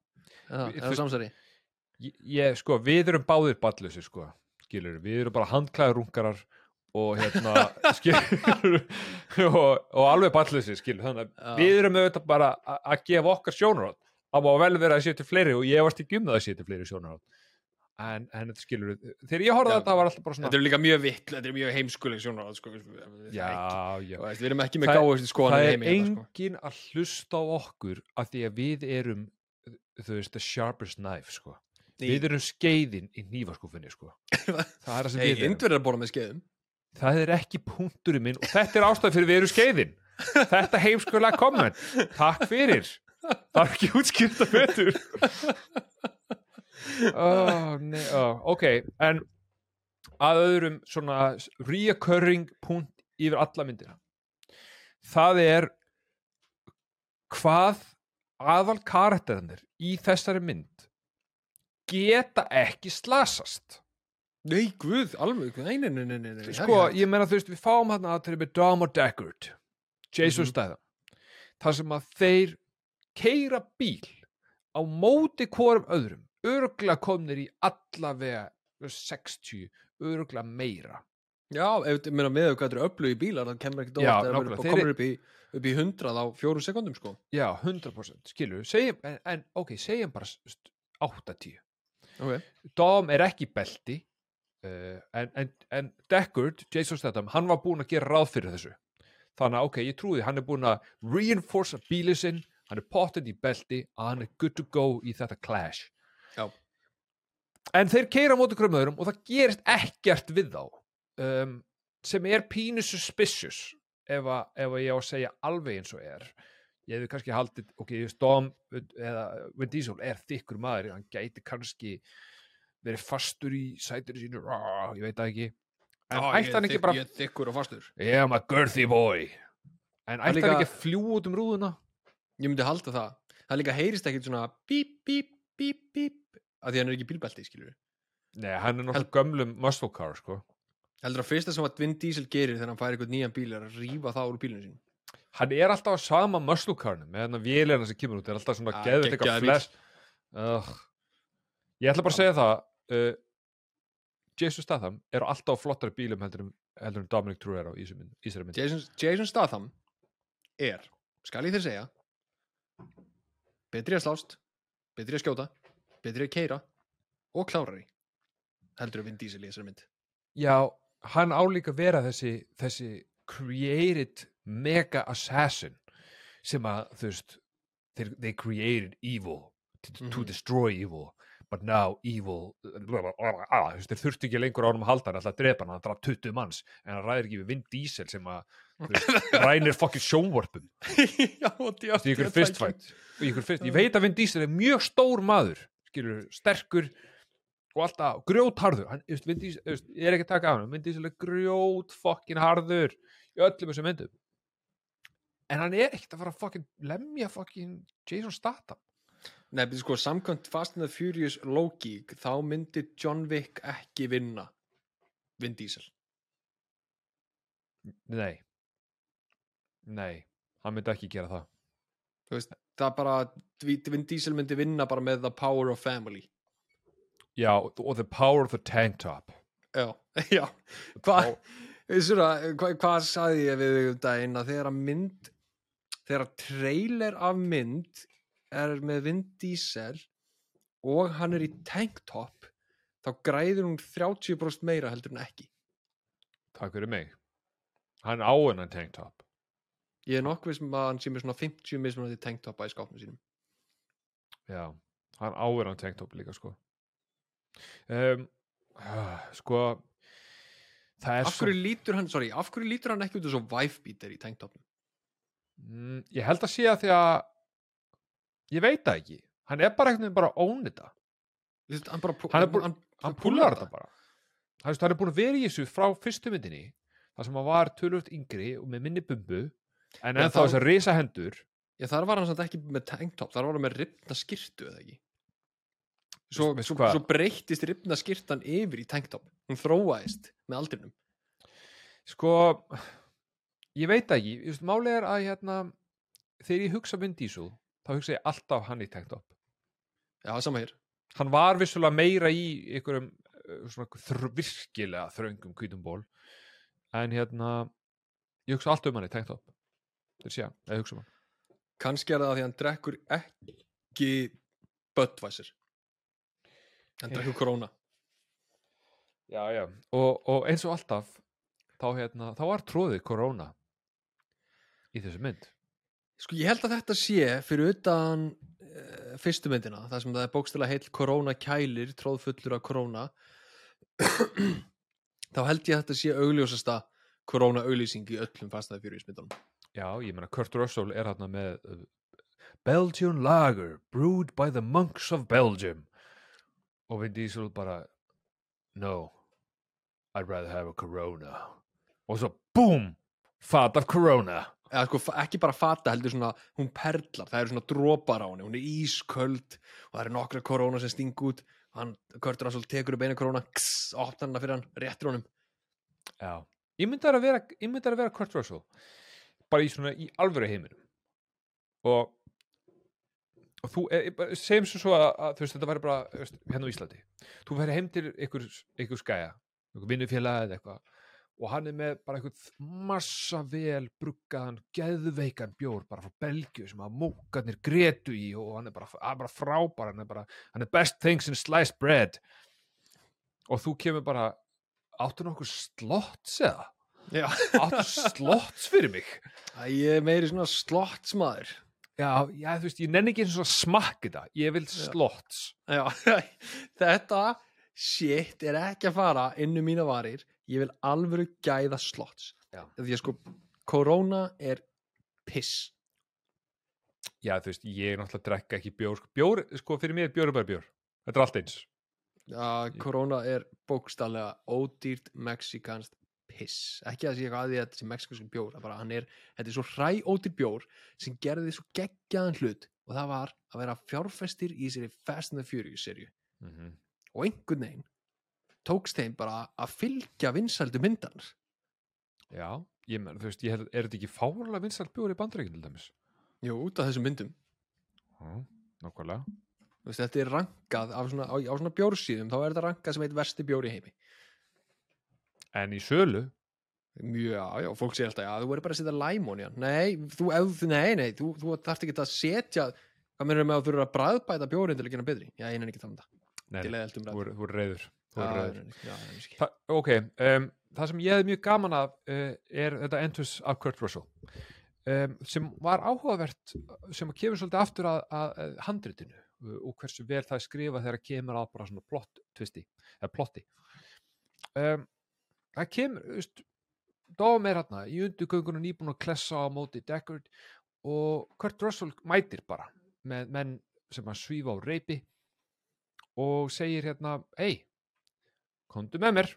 eða þú- samsæri Ég, sko, við erum báðir ballusir, sko, skilur, við erum bara handklæður rungarar og hérna, skilur, og, og alveg ballusir, skilur, þannig að við erum auðvitað bara að gefa okkar sjónarátt, það má vel vera að til fleiri og ég varst ekki um það að til fleiri sjónarátt, en, en þetta skilur, þegar ég horfði þetta var alltaf bara svona, þetta er líka mjög vitt, þetta er mjög heimskuleg sjónar sko, já, já, veist, við erum ekki með gáðustu skoðan það er hérna, sko. engin að hlusta á okkur af því að við erum, þú veist, the sharpest knife, sko, við erum skeiðin í nýfaskúfinni, sko, það er það sem við erum. Það er ekki punkturinn minn og þetta er ástæð fyrir við erum skeiðin. Þetta heimskulega komment. Takk fyrir. Það er ekki útskýrta betur. Oh, nei, oh, ok en að öðrum svona reoccurring punkt yfir alla myndina. Það er hvað aðal karakterinir í þessari mynd geta ekki slasast Nei, guð, alveg, nei, nei, nei, nei, nei, sko, ég meina þú veist, við fáum hann að til með Dom og Deckard Jason Mhm. Statham þar sem að þeir keira bíl á móti hvorum öðrum örgla komnir í allavega 60, örgla meira. Já, ef meina með þetta er öflug í bílar það kemur að nákvæmlega, það þeir- komur upp í, upp í 100 á fjórum sekundum sko. Já, 100% skilur, segjum, en, en ok, segjum bara st- 80 okay. Dom er ekki belti en, en, en Deckard, Jason Statham, hann var búinn að gera ráð fyrir þessu. Þannig að ok, ég trúi, hann er búinn að reinforce bílið sinn, hann er potted í belti að hann er good to go í þetta clash. Já. en þeir keira á móti hverjum öðrum og það gerist ekkert við þá um, sem er pínu suspicious ef, að, ef að ég á að segja alveg eins og er. Ég hefði kannski haldið, ok, Dom eða Vin Diesel er þykkur maður hann gæti kannski verið fastur í sætinu sínu. Rá, ég veit það ekki. En Já, ætti ég hann er ekki bara Ég er þykkur og fastur. Yeah, I'm a girthy boy. En ætti líka- hann ekki að fljú út um rúðuna? Ég myndi halda það. Það líka heyrist ekkit svona bíp, bíp, bíp, bíp að því hann er ekki bílbelti, skilur nei, hann er náttúrulega gömlum muscle car sko. Heldur að fyrsta sem að Vin Diesel gerir þegar hann fær eitthvað nýjan bíl er að rífa það úr bílunum sín hann er alltaf á sama muscle carnum með hann að vélina sem kemur út. Er alltaf svona Ah, geðveit eitthvað flash. uh, ég ætla bara að segja það uh, Jason Statham er alltaf á flottari bílum heldur en, heldur en Dominic Toretto í þessari mynd- Jason, Jason Statham er, skal ég þér segja betri að slást betri að skjóta, betri að keira og klárari heldur að Vin Diesel í þessari mynd. Já, hann álíka vera þessi, þessi created mega assassin sem að, þú veist, they, they created evil to, to Mhm. destroy evil but now evil veist, þeir þurftu ekki lengur á honum að halda hann alltaf að drepa hann, hann draf 20 manns en hann ræðir ekki við Vin Diesel sem að rænir Þú veist, í ykkur fist, ég veit að Vin Diesel er mjög stór maður skilur, sterkur og alltaf grjótharður. Hann, just, Vin Diesel, ég er ekki að taka af hann Vin Diesel er grjót fokkin harður í öllum þessum myndum. En hann er ekkert að fara að fokkin lemja fokkin Jason Statham Betur sko, samkvæmt Fast and the Furious logík, þá myndi John Wick ekki vinna Vin Diesel. nei nei, hann myndi ekki gera það Þú veist, það er bara, Vin Diesel myndi vinna bara með the power of family. já, og the power of the tank top Já, já. Hvað, hva, hvað sagði ég við um daginn að þegar að mynd, þegar að trailer af mynd er með Vin Diesel og hann er í tanktop, þá græður hún 30% meira heldur en ekki. takk fyrir mig hann á hennan tank top Ég er nokkuð sem að hann sé með svona 50 mismunandi tanktopa í skápnum sínum. Já, hann áður hann tank top líka sko um, sko það er Af hverju lítur hann, sorry, af hverju lítur hann ekki út eins og wife beater í tanktopnum? mm, ég held að sé að því að ég veit það ekki. Hann er bara einhvern veginn bara að veist, Hann, Hann hann, hann púlar þetta bara. Hann, er búin að vera í þessu frá fyrstu myndinni þar sem hann var tölvöld yngri og með minni bumbu en ennþá þá- þessar risa hendur. Já, þar var hann samt ekki með tanktop, þar var hann með ripna skirtu eða ekki. Svo, svo, svo breyttist ripna skirtan yfir í tanktop. Hún þróaðist með aldrinum. sko ég veit ekki, málið er að hérna, þegar ég hugsa Vin Diesel þá hugsa ég alltaf hann í tank top Já, sama hér. hann var vissulega meira í einhverjum svona þr virkilega þröngum hvítum ból en hérna ég hugsa alltaf um hann í tank top þeir sé hann, ég hugsa um hann Kannski er það að því að hann drekkur ekki Budweiser. Hann drekkur Corona. já, já. Og, og eins og alltaf þá, hérna, þá var tróðið korona í þessu mynd Sko, ég held að þetta sé fyrir utan uh, fyrstu myndina, það sem það er bókstæla heill Corona kælir, tróðfullur af Corona. þá held ég að þetta sé augljósasta Corona auglýsing í öllum fastnaði fyrir myndunum. já, ég meina Kurt Russell er hérna með uh, Belgian Lager brewed by the monks of Belgium og Vin Diesel bara no I'd rather have a Corona og svo BOOM fat af Corona. Eða sko ekki bara fata heldur svona hún perlar, það eru svona dropar á henni hún er ísköld og það eru nokkra korona sem sting út. Og hann, Körtur Russell tekur upp eina korona kss, opnar hana fyrir hann, réttir honum. Já, ég myndi að vera, ég myndi að vera Kurt Russell bara í svona í alvöru heiminum. Og og þú, e, e, segjum svo svo að, að þú veist, þetta væri bara hérna á Íslandi. Þú væri heim til ykkur, ykkur skæja ykkur vinnufélag eða eitthvað og hann er með bara einhvern massa vel bruggaðan, geðveikan bjór bara frá Belgju sem að mókarnir gretu í og hann er bara, bara frábær hann er bara, hann er best things in sliced bread. Og þú kemur bara áttu nokkuð slotts eða? já, áttu slotts fyrir mig? Æ, ég er meiri svona slottsmaður já, já, þú veist, ég nenni ekki eins og smakka þetta. Ég vil slotts já, þetta shit er ekki að fara inn um mína varir ég vil alvöru gæða slotts Já. því að sko korona er piss. Já, þú veist, ég náttúrulega drekka ekki bjór sko, bjór, sko, fyrir mér er bjór er bara bjór. Þetta er allt eins. Já, korona er bókstallega ódýrt mexikanst piss. Ekki að eitthvað að því að þetta sé mexikansk bjór er bara, hann er, þetta er svo hræ ódýr bjór sem gerði svo geggjaðan hlut og það var að vera fjárfestir í sér Fast and the Furious serju mm -hmm. og einhvern veginn tókst þeim bara að fylgja vinsældu myndanar já, ég menn, þú veist, ég held, er þetta ekki fárlega vinsalt bjór í bandaríkinn til dæmis? Jú, út af þessum myndum. Já, nákvæmlega. Þú veist, þetta er rankað svona, á, á svona bjórsíðum þá er þetta rankað sem eitt versti bjór í heimi. En í sölu, já, já, fólk segir alltaf, já, þú verður bara að setja læmón í hann. Nei, þú, ef, nei, nei, þú, þú þarft ekki að setja, hvað meður með að þú eru að bræðbæta bjórin til að gera betri? Já, ég nefnir ekki það um það. nei, þú er- þú er reyður Þa, ok, um, það sem ég hefði mjög gaman af uh, er þetta Entus af Kurt Russell um, sem var áhugavert sem kemur svolítið aftur að, að, að handritinu uh, og hversu vel það er skrifað þegar kemur að bara svona plott tvisti, eða plotti. Um, það kemur, þú veist Dóm er hérna í undugöngunum nýbúin að klessa á móti Deckard og Kurt Russell mætir bara með menn sem að svífa á reypi og segir hérna hei, komdu með mér.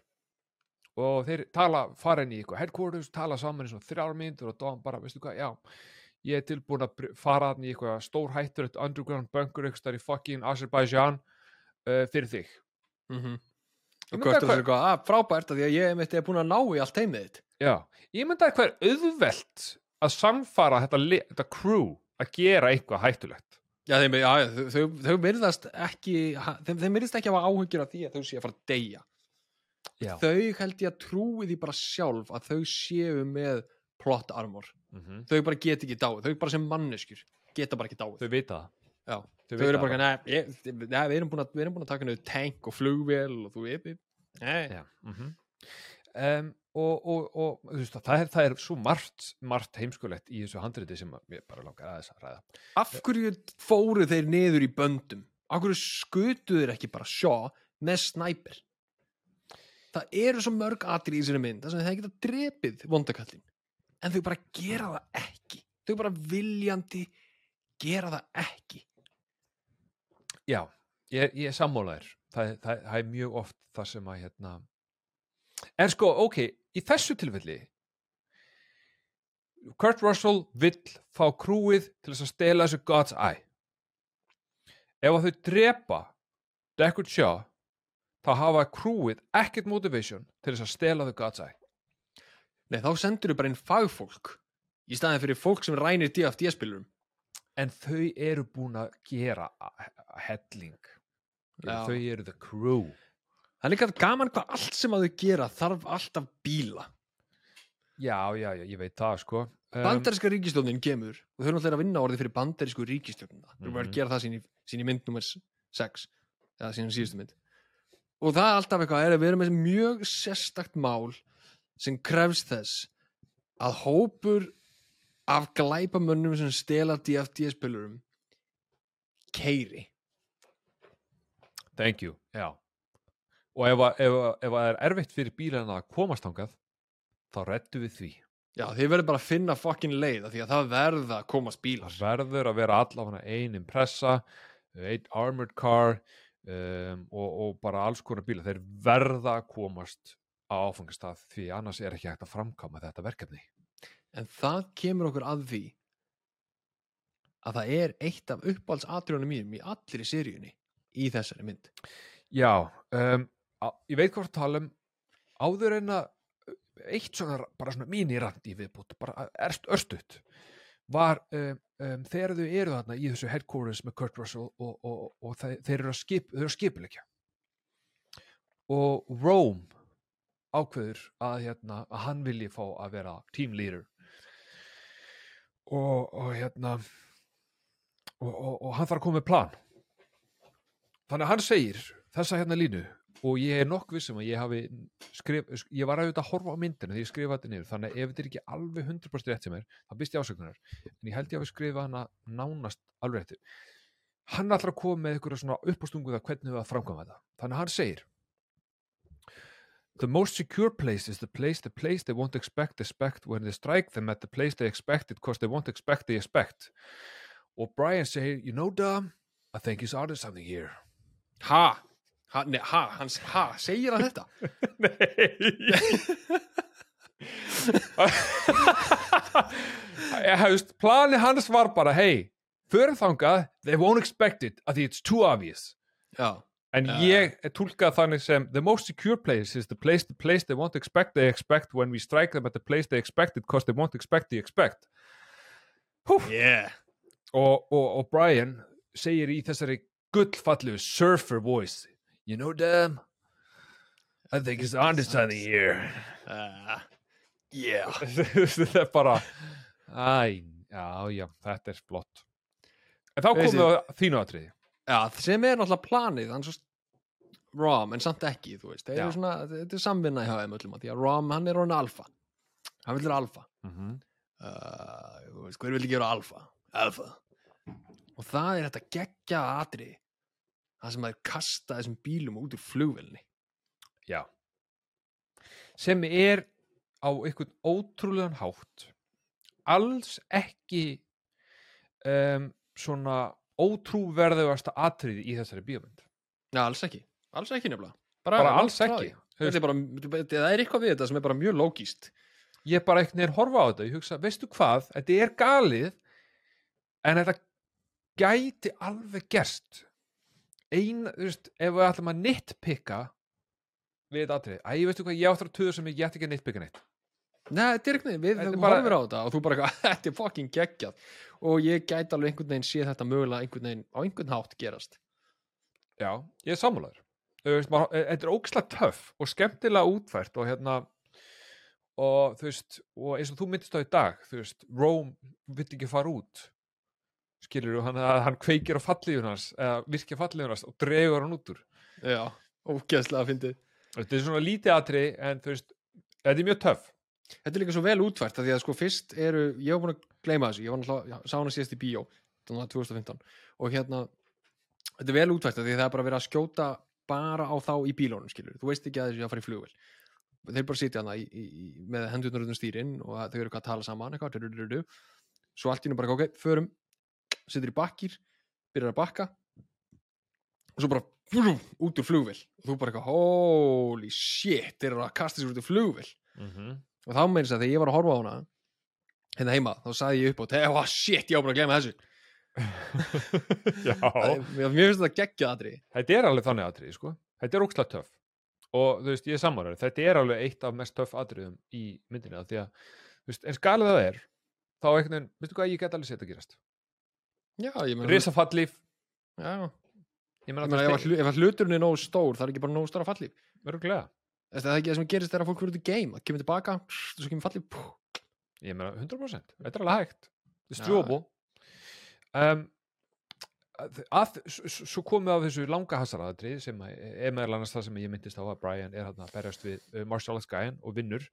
Og þeir tala, fara inn í eitthvað headquarters, tala saman í svona þrjár mínútur og Dom bara, veistu hvað, já ég er tilbúin að fara hann í eitthvað stór hættur underground bunker eitthvað í fucking Azerbaijan uh, fyrir þig. Mm -hmm. Og mynda Kostur hvað- er eitthvað, að frábært af því að ég mitt er búin að ná í allt heimið þitt. Já, ég myndi að hver auðvelt að samfara þetta, þetta crew að gera eitthvað hættulegt. Já, þeim, já, þau, þau, þau virðast ekki þeim, þeim virðast ekki hafa áhyggjur af því að þau séu að fara að deyja Já. þau held ég að trúi því bara sjálf að þau séu með plot armor. Mm þau bara get ekki dáið, þau bara sem manneskjur geta bara ekki dáið. Þau vita það. Þau, þau eru bara, nei, ég, nei við, erum búin að, við erum búin að taka niður tank og flugvél og þú veit. Mm um, og, og, og veist, það, er, það er svo margt, margt heimskulegt í þessu handriti sem að mér bara langar aðeins að ræða. af hverju fóru þeir niður í böndum? Af hverju skutu þeir ekki bara sjá með snæper það eru svo mörg atri í þessari mynd þess að þeir geta drepið vondakallin en þau bara gera það ekki þau bara viljandi gera það ekki Já, ég, ég er sammálaðir. Það, það, það er mjög oft það sem að hérna... En sko, ok, í þessu tilfelli Kurt Russell vill fá krúið til þess að stela þessu God's Eye. Ef að þau drepa Deckard Shaw þá hafa krúið ekkert motivation til þess að stela þau Eye. Nei, þá sendur þau bara inn fagfólk í staðin fyrir fólk sem rænir DFD-spilurum En þau eru búin að gera helling. Þau eru the crew. Það er líka gaman hvað allt sem að þau gera þarf alltaf bíla Já, já, já, ég veit það, sko. Um, Bandaríska ríkistjórnin kemur og þau eru náttúrulega að vinna orðið fyrir bandarísku ríkistjórnina þau eru bara Mhm. að gera það sín í, sín í mynd nummer 6 eða sín í síðustu mynd og það er alltaf eitthvað er að við erum með mjög sérstakt mál sem krefst þess að hópur af glæpamönnum sem stela DFD-spilurum keiri Thank you, já. Og ef, að- ef, að- ef að það er erfitt fyrir bílana að komast þangað, þá rettu við því. Já, þið verður bara að finna fucking leið af því að það verða að komast bílar Það verður að vera allavega ein impressa, ein armored car um, og, og bara alls konar bílar. Þeir verða að komast á áfangastað því annars er ekki hægt að framkama þetta verkefni. En það kemur okkur að því að það er eitt af uppáhaldsatriðunum mínum í allir í seríunni í þessari mynd. Já, um, á, ég veit hvað að tala um áður en að eitt svona, bara svona mínirand í viðbútt, bara erst örstutt var um, um, þegar þau eru þarna í þessu headquarters með Kurt Russell og, og, og þeir, þeir eru að, skip, skipulegja og Rome ákveður að, hérna, að hann vilji fá að vera team leader. Og, og hérna og, og, og hann þarf að koma með plan. Þannig að hann segir þessa hérna línu og ég er nokk vissum að ég hafi skrif, ég var auðvitað að horfa á myndina þegar ég skrifa þetta niður, þannig að ef þetta er ekki alveg 100% rétt sem er, þá býst ég ásökunar. En ég held ég hafi skrifað hana nánast alveg réttir hann ætlar að koma með ykkur svona uppástungu það hvernig við að framkvæma þetta. Þannig að hann segir The most secure place is the place the place they won't expect expect when they strike them at the place they expect it because they won't expect they expect og Brian segir, you know Dom I think he's onto something here. Ha? Ha? Nei, ha? Hans, ha? Segir hann þetta? Nei Ég hefst, plani hans var bara hei, fyrir þangað they won't expect it, að því it's too obvious Já. en Já. ég tólkað þannig sem the most secure place is the place the place they won't expect they expect when we strike them at the place they expect it because they won't expect they expect Yeah. og, og, og Brian segir í þessari gullfallu surfer voice you know damn I think he's onto something here Uh, yeah. þetta er bara æ, já, já, þetta er flott en þá komum við að þínu atriði Já, sem er náttúrulega planið, hann svo Rom, en samt ekki, þú veist. Eru svona, þetta er samvinna í HM öllum, að því að Rom, hann er orðin alfa. Hann vil vera alfa. mm -hmm. uh, hver vil ekki vera alfa alfa og það er þetta geggja atriði það sem að er kasta þessum bílum út úr flugvelni já. Sem er á einhvern ótrúlegan hátt alls ekki um, svona ótrúverðugasta atriði í þessari bíómynd. Já, alls ekki, alls ekki nefnilega. Bara, bara alls ekki er bara, það er eitthvað við þetta sem er bara mjög lógíst ég bara ekkert neður horfa á þetta ég hugsa, veistu hvað, þetta er galið en þetta gæti alveg gerst ein, þú veist, ef við ætlum að nitpicka við þetta atrið, æ, veistu hvað, ég áttur að tuða sem ég get ekki að nitpicka neitt. Nei, þetta er við Þetta er þú bara- horfir á þetta og þú bara eitthvað, þetta er fucking geggjað. Og ég gæti alveg einhvern veginn sé þetta mögulega einhvern veginn á einhvern hátt gerast. Já, ég er sammálaður. E- þetta er ógislega töff og skemmtilega útfært og hérna og þú veist, og eins og þú myndist á í dag þú veist, Rome vill ekki fara út skilur þú, hann, hann kveikir á fallífun hans eða virkja fallífun hans og dregur hann út úr. Já, ógeðslega að fyndið. Þetta er svona lítið atri en þú veist, þetta er mjög töff. Þetta er líka svo vel útfært af því að sko fyrst eru, ég var búin að gleyma þessu, ég var náttúrulega, sá hana síðast í bíó, þannig að 2015 og hérna, þetta er vel útfært af því að það er bara verið að skjóta bara á þá í bílónum, skilur, þú veist ekki að þessu að fara í flugvel, þeir bara sitja hana í, í, með hendurnar utan stýrin og að þau eru eitthvað að tala saman, eitthvað, svo allt í nú bara, ok, förum, situr í bakkir, byrjar að bakka og svo bara flú, út úr flugvel og þú bara eitthvað, holy shit, þeir eru að kasta sér út úr flugvel mm -hmm. og þá meins að þegar ég var að horfa á hana hérna heima, þá sagði ég upp á oh shit, ég á bara að glemma þessu. Mér finnst þetta geggjað aðri þetta er alveg þannig atrið sko. þetta er ógislega töff. Og þú veist, ég er sammálaður, þetta er alveg eitt af mest töff atriðum í myndinni af því að, þú veist, eins galið það er þá veginn, veistu hvað, ég get alveg sétt að gerast meina risafallíf, já, ég meina ef, að hluturinn er nógu stór það er ekki bara nógu stóra fallíf örgulega það er ekki það sem gerist þegar fólk verður til game það kemur tilbaka, svo kemur fallíf ég meina 100% þetta er alveg hægt. It's Já. doable um, svo komið af þessu langa hasaraðatri sem er meðal annars það sem ég myndist á að Brian er hann að berjast við uh, Marshall Skyen og vinnur.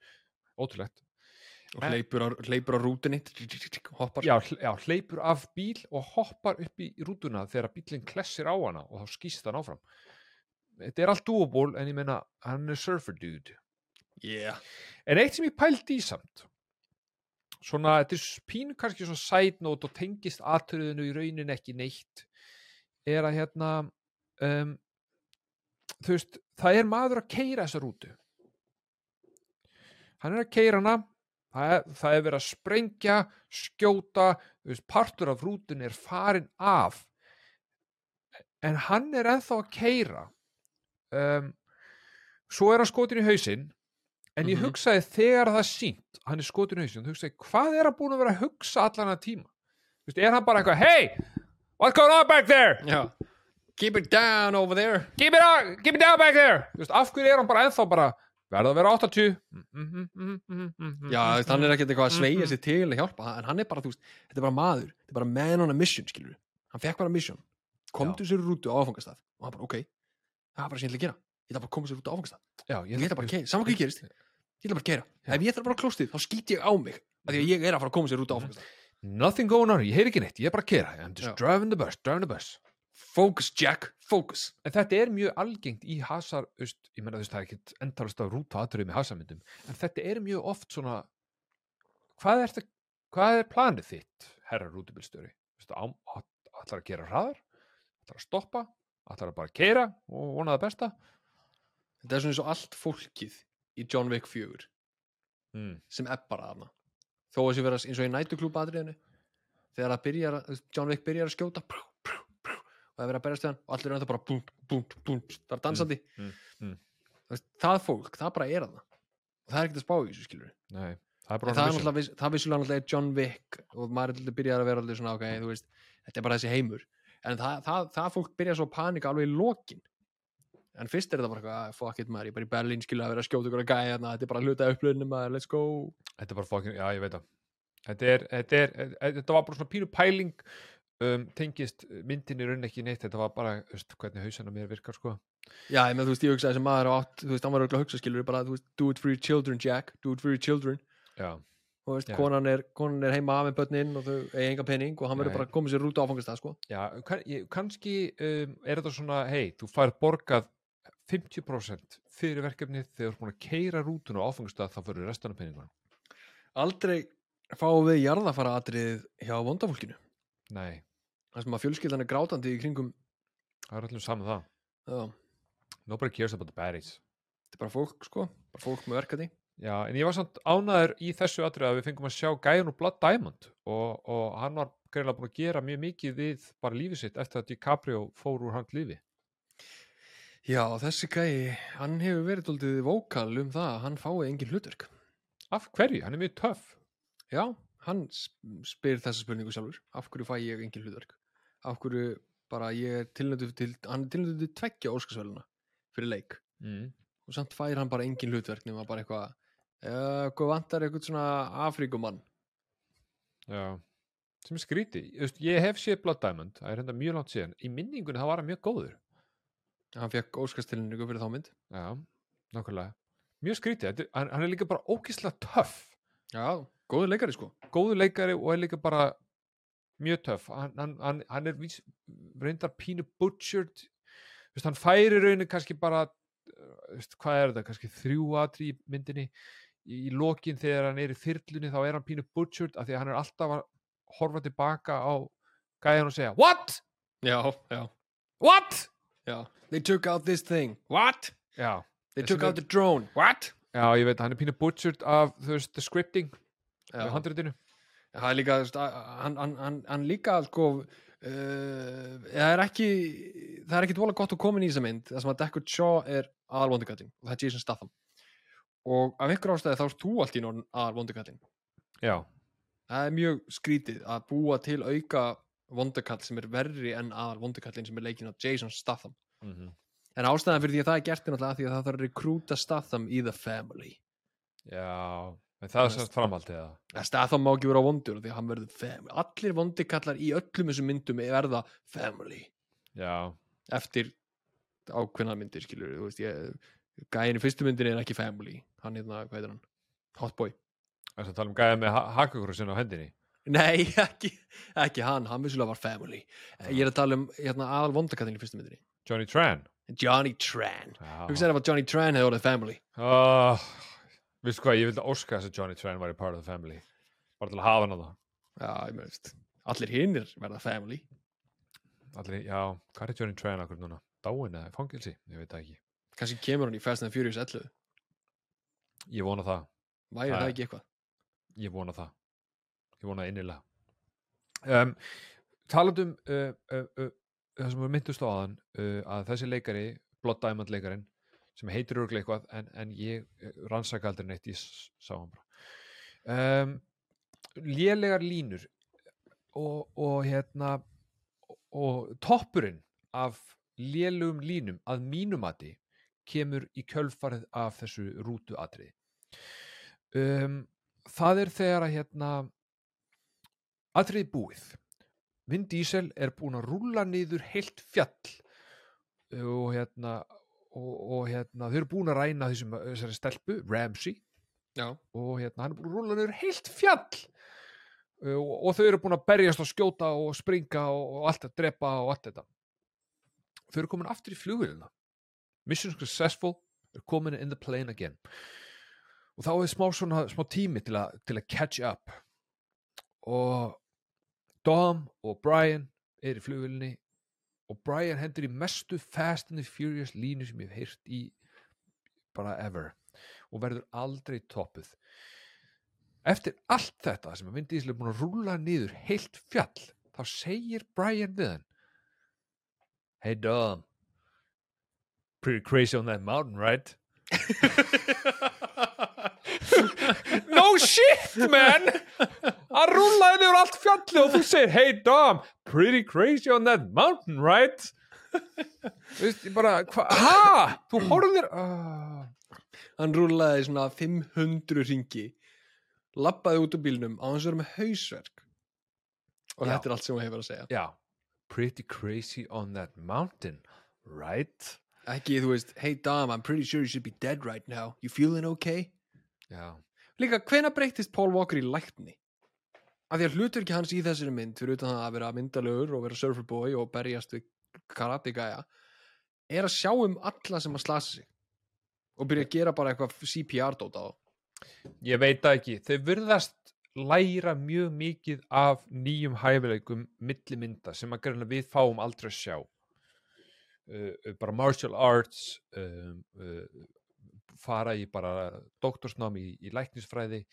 Ótrúlegt og hleypur á, hleypur á rútinni hoppar. Já, já, hleypur af bíl og hoppar upp í rútuna þegar bílinn klessir á hana og þá skýst hann áfram. Þetta er allt doable en ég meina hann er surfer dude. Yeah. En eitt sem ég pældi í samt svona, þetta er pínu kannski svona side note og tengist atriðinu í raunin ekki neitt er að hérna um, þú veist, það er maður að keira þessa rútu. Hann er að keira hana það er, er verið að sprengja skjóta, partur af rútun er farin af. En hann er ennþá að keira um, svo er hann skotin í hausinn. En ég Mhm. hugsaði þegar það er sínt hann er skotin í hausinn, þú hugsaði hvað er hann búin að vera að hugsa allan að tíma? Þú veist, er hann bara eitthvað, hey what's going on back there? Já, keep it down over there. Keep it, on, keep it down back there. Þú veist, af hverju er hann bara ennþá bara verða að vera 80 mm, mm, mm, mm, mm, mm, já, mm, mm, hann er ekkert eitthvað að sveigja Mhm. sér til að hjálpa, en hann er bara, þú veist, þetta er bara maður þetta er bara man on a mission, skilur hann fekk bara mission, komdu sér rútu á áfangastað. Og hann bara, ok, það er bara ætla að gera. Ég ætla bara að koma sér út á áfangastað. Já, ég ætla bara að keira, saman hvað gerist. Ég ætla bara að keira, ef ég ætla bara að klóstið þá skýt ég á mig, af því að ég er að fara að koma sér út á áfangastað. Nothing going on, ég heyr ekki neitt, ég er bara að kera I'm just driving the bus, driving the bus focus Jack, focus. En þetta er mjög algengt í hasar veist, ég meina þú veist það er ekkit endalast að rúta aðrið með hasarmyndum en þetta er mjög oft svona hvað er, þetta, hvað er planið þitt herra rútubilstjóri ætlar að gera hraðar? Ætlar að stoppa, ætlar að bara keira og vona það besta? Þetta er svona eins og allt fólkið í John Wick 4 mm. sem er bara aðna þó að sé vera eins og í nætuklúpa aðriðinu þegar að byrjar, John Wick byrjar að skjóta prú, og það er verið að berjast við hann og allir er ennþá bara búm, búm, búm það er dansandi. Mm, mm. Veist, það fólk, það bara er aðna og það er ekkert að spá í þessu skilur nei, það er það náttúrulega, það vissulega náttúrulega John Wick og maður er alltaf byrjar að vera allir svona ok, þú veist, þetta er bara þessi heimur. En það, það, það fólk byrjar svo að panika alveg í lokin. En fyrst er þetta bara eitthvað, "Ah, fuck it maður, ég er bara í Berlín skilur að vera að skjóta ykkur að gæja þetta er bara hluta upplöðinu maður, let's go. Þetta bara fokkin, já ég veit það. Þetta þetta er, e- þetta var bara svona pínu pæling um, tengist myndin í raunin ekki neitt, þetta var bara veist, hvernig hausana mér virkar sko. Já, ég með þú veist, ég hugsaði sem maður á átt, þú veist, hann var auðvitað að hugsa skilur bara, veist, do it for your children, Jack, do it for your children. Já, og veist, konan er, konan er heima með börnin og þau eiga enga penning og hann verður bara að koma sér út á áfangastað, sko. Já, kann, ég, kannski um, er þetta svona, hei, þú fær borgað 50% fyrir verkefnið þegar þú er búin að keira rútun og áfangastað þá fyrir restan af penningunum. Aldrei fáum við jarðafara atrið hjá vondafólkinu. Nei, þar sem að fjölskyldan er grátandi í kringum það er allir saman það. Já, nobody cares about the baddies þetta er bara fólk sko, bara fólk með verkefni Já, en ég var samt ánæður í þessu atrið að við fengum að sjá gæjan úr Blood Diamond og, og hann var greinlega búin að gera mjög mikið við bara lífið sitt eftir að DiCaprio fór úr hans lífi. Já, þessi gæi, hann hefur verið doldið vókal um það að hann fái engin hlutverk Af hverju? Hann er mjög töff. Já, hann sp- spyr þessa spurningu sjálfur af hverju fæ ég engin hlutverk af hverju bara ég er tilnöndu til hann er tilnöndu til tveggja óskarsvæluna fyrir leik Mm. og samt fær hann bara engin hlutverk nema bara eitthvað uh, hvað vantar eitthvað svona Afríkumann Já, sem er skríti. Ég, hef séð Blood Diamond, það er hérna mjög langt síðan. Í minningunni það var hann mjög góður. hann fekk óskarstilningu fyrir þá mynd Já, nákvæmlega. Mjög er- hann, hann er líka bara ógislega töff. Já, góður leikari sko Góður leikari og er líka bara mjög töff. Hann, hann, hann, hann er vís, reyndar pínu butchered. Vist, hann færi rauninu kannski bara, veist, hvað er þetta, kannski þrjú atri í myndinni. Í, í lokin þegar hann er í þyrlunni þá er hann pínu butchered af því að hann er alltaf að horfa tilbaka á gæjan og segja What? Já, já, What? já They took out this thing What? Já, They took out the drone What? já, ég veit, hann er pínu butchered af, the scripting, Já, handritinu. Það er líka að- hann, hann, hann, hann líka sko uh, það er ekki það er ekki dvolega gott að koma í þessa mynd það sem að Deckard Shaw er aðalvondikattin og það er Jason Statham. Og af einhver ástæði þá er þú allt í norðin aðalvondikattin Já, það er mjög skrítið að búa til auka vondikall sem er verri en aðalvondikallin sem er leikinn af Jason Statham. Mm en ástæðan fyrir því að það er gert er náttúrulega því að það þarf að rekrúta Statham í The Family. Já, en það er Veist- sérst framhaldið það. að Statham má ekki vera vondur því að hann verður allir vondikallar í öllum þessum myndum verða family. Já, eftir ákveðna myndir skilur þú veist ég gæin í fyrstu myndin er ekki family. Hann hérna, hvað heitir hann? Hotboy. Þess að tala um gæða með ha hakakrossin á hendinni. nei, ekki, ekki hann, hann vissulega var family. Ég er að tala um hérna, aðal vondakallin í fyrstu myndinni. Johnny Tran. Johnny Tran. Já. hugsaði ef að Johnny Tran hefði orðið family. Oh, Vistu hvað, ég vildi óska þess að Johnny Tran væri part of the family. Bara til að hafa hann á það. já, ég meðist allir hinnir verða family Allir, já, hvað er Johnny Tran akkur núna? Dáin eða í fangilsi? Ég veit það ekki. kannski kemur hann í Fast and Furious 11 Ég vona það. væri Það ekki eitthvað Ég vona það. Ég vona það innilega. Um, talandum uh, uh, uh, það sem við myndust á aðan uh, að þessi leikari, Blood Diamond leikarin sem heitir örglega eitthvað en, en ég uh, rannsaka aldrei neitt ég sá hann bara. Um, lélegar línur og, og hérna og, toppurinn af lélugum línum að mínumati kemur í kjölfarið af þessu rútuatriði. Um, það er þegar að hérna atriði búið. Vin Diesel er búin að rúlla niður heilt fjall og hérna og, og hérna þau eru búin að ræna þessum, þessari stelpu, Ramsey. Já, og hérna hann er búin að rúlla niður heilt fjall. Og, og þau eru búin að berjast og skjóta og springa og, og allt að drepa og allt þetta. Þau eru komin aftur í flugvélina. Mission successful er komin in the plane again. Og þá er smá svona smá tími til að, til að catch up. Og Dom og Brian er í flugvélini og Brian hendur í mestu Fast and the Furious línu sem ég hef heyrt í bara ever. Og verður aldrei toppuð. Eftir allt þetta sem að Vin Diesel er búin að rúla niður heilt fjall þá segir Brian við hann Hey Dom. Pretty crazy on that mountain right? no shit man hann rúlaði niður allt fjalli og þú segir Hey Dom pretty crazy on that mountain right? Veist, ég bara, ha? Þú horfðir uh, hann rúlaði svona 500 ringi lappaði út úr bílnum á hans að vera með hausverk og Já. þetta er allt sem hún hefur að segja Já, pretty crazy on that mountain, right? ekki þú veist, hey Dom, I'm pretty sure you should be dead right now you feeling okay? Já, líka, hvena breytist Paul Walker í lækni? Af því að hlutur ekki hans í þessari mynd fyrir utan það að vera myndalegur og vera surfer boy og berjast við karate gæja er að sjá um alla sem að slasa sig og byrja að gera bara eitthvað CPR-dót á þá. ég veit það ekki. Þau virðast læra mjög mikið af nýjum hæfileikum milli mynda sem að greinlega við fáum aldrei að sjá. uh, bara martial arts um, uh, fara í bara doktorsnám í, í læknisfræði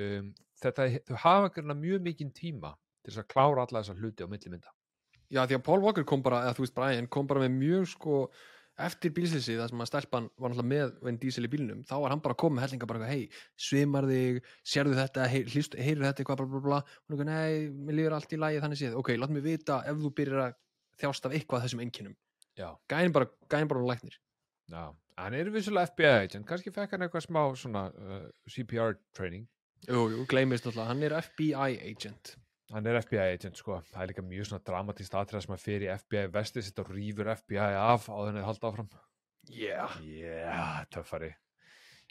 um, þetta, þau hafa grunna mjög mikinn tíma til þess að klára alla þessa hluti á millimynda Já, því að Paul Walker kom bara, eða þú veist Brian kom bara með mjög sko eftir bílslissi það sem að stelpan var náttúrulega með Vin Diesel í bílnum, þá var hann bara komið með hellinga bara, hei, svimar þig, sérðu þetta heyrðu þetta eitthvað, bla bla bla. Og hún er nei, mér líður allt í lagi þannig séð. Ok, látt mig vita ef þú byrjar að þjást af eitthvað þessum enginum, gæn bara gæn bara um læknir, já, hann er vissulega FBI agent, kannski fekk hann eitthvað smá svona uh, CPR training jú, jú, gleymist náttúrulega. Hann er FBI agent. Hann er FBI agent sko, það er líka mjög svona dramatíst atriða sem að fyrir FBI vestið sitt og rýfur FBI af á þenni halda áfram. Yeah, Yeah, töffari.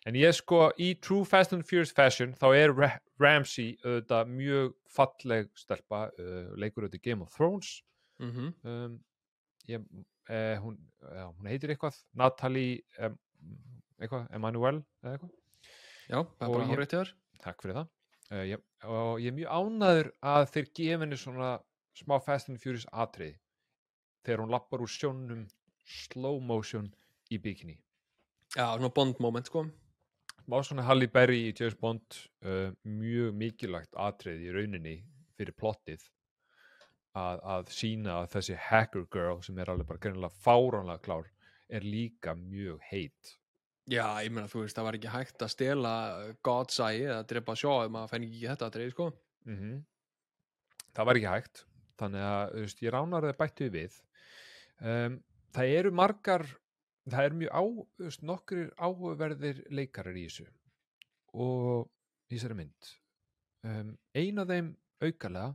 En ég sko, í True Fast and Furious fashion þá er Ra Ramsey auðvitað mjög falleg stelpa uh, leikur auðvitað Game of Thrones. Mhm um, ég, eh, hún, ja, hún heitir eitthvað Natalie um, eitthvað, Emanuel eitthvað. Já, það er bara hárétt hjá þér Takk fyrir það. Uh, ég, og ég er mjög ánæður að þeir gefa henni svona smá Fast and Furious atrið þegar hún lappar úr sjónum slow motion í bikini. Já, svona bond moment sko. Má svona Halle Berry í James Bond uh, mjög mikilvægt atrið í rauninni fyrir plottið að, að sína að þessi hacker girl sem er alveg bara greinilega fáránlega klár er líka mjög heit já, ég meina, þú veist, það var ekki hægt að stela God's Eye eða drepa sjó ef maður fenni ekki þetta atrið sko. Mm það var ekki hægt þannig að þú veist, ég ránar það bættu við. Um, það eru margar það eru mjög á, þú veist, nokkrir áhugaverðir leikarar í þessu og í þessari mynd. Um, ein af þeim aukalega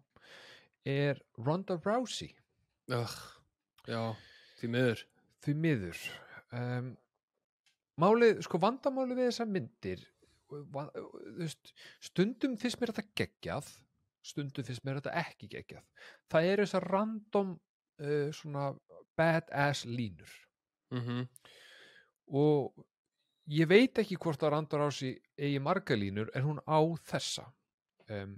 er Ronda Rousey. Ugh, já, því miður. Því miður. Um, málið, sko vandamálið við þessar myndir stundum finnst mér þetta geggjað stundum finnst mér þetta ekki geggjað. Það eru þessar random uh, svona badass línur. Mm og ég veit ekki hvort að Randar Ási eigi marga línur en hún á þessa. Um,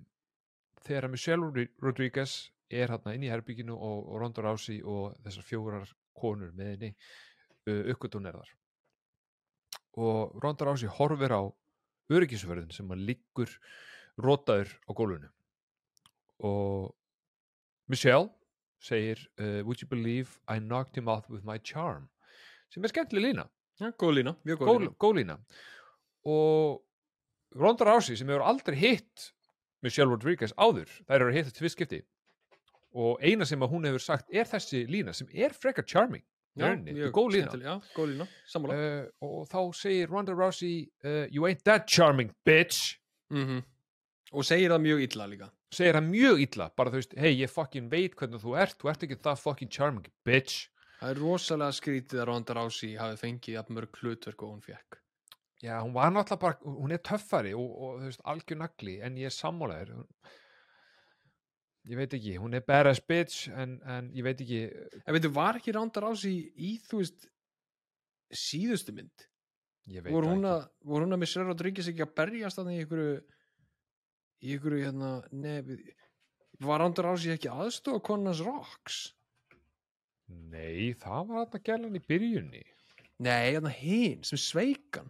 þegar Michelle Rodri- Rodriguez er hérna inn í herbygginu og, og Randar Ási og þessar fjórar konur með henni uh, uppgötun er þar og Randar Ási horfir á öryggisverðin sem að liggur rótaður á gólfinu. Og Michelle segir uh, Would you believe I knocked him out with my charm? Sem er skemmtileg lína. Já, góð lína, mjög góð lína. góð lína. Og Ronda Rousey sem hefur aldrei hitt Michelle Rodriguez áður þær eru að hitta tvist skipti og eina sem að hún hefur sagt er þessi lína sem er frekar charming mjög góð lína. góð lína, uh, og þá segir Ronda Rousey uh, you ain't that charming bitch. Mm Og segir það mjög illa líka. Segir hann mjög illa, bara þú veist hei ég fucking veit hvernig þú ert, þú ert ekki það fucking charming bitch. Það er rosalega skrítið að Ronda Rousey hafi fengið jafn mörg hlutverk og hún fekk Já, hún var náttúrulega bara, hún er töffari og, og þú veist, algjör nagli, en ég er sammálaður. Ég veit ekki, hún er badass bitch, en, en ég veit ekki, En veitu, var ekki Ronda Rousey í, þú veist síðustu mynd? ég veit Voru hún, að, voru hún að Michelle Rodriguez ekki að berjast þannig í einhverju í einhverju hérna nefi, var Ronda Rousey ekki aðstofa konans Rocks? Nei, það var þarna gælan í byrjunni. Nei, hérna hinn sem sveikan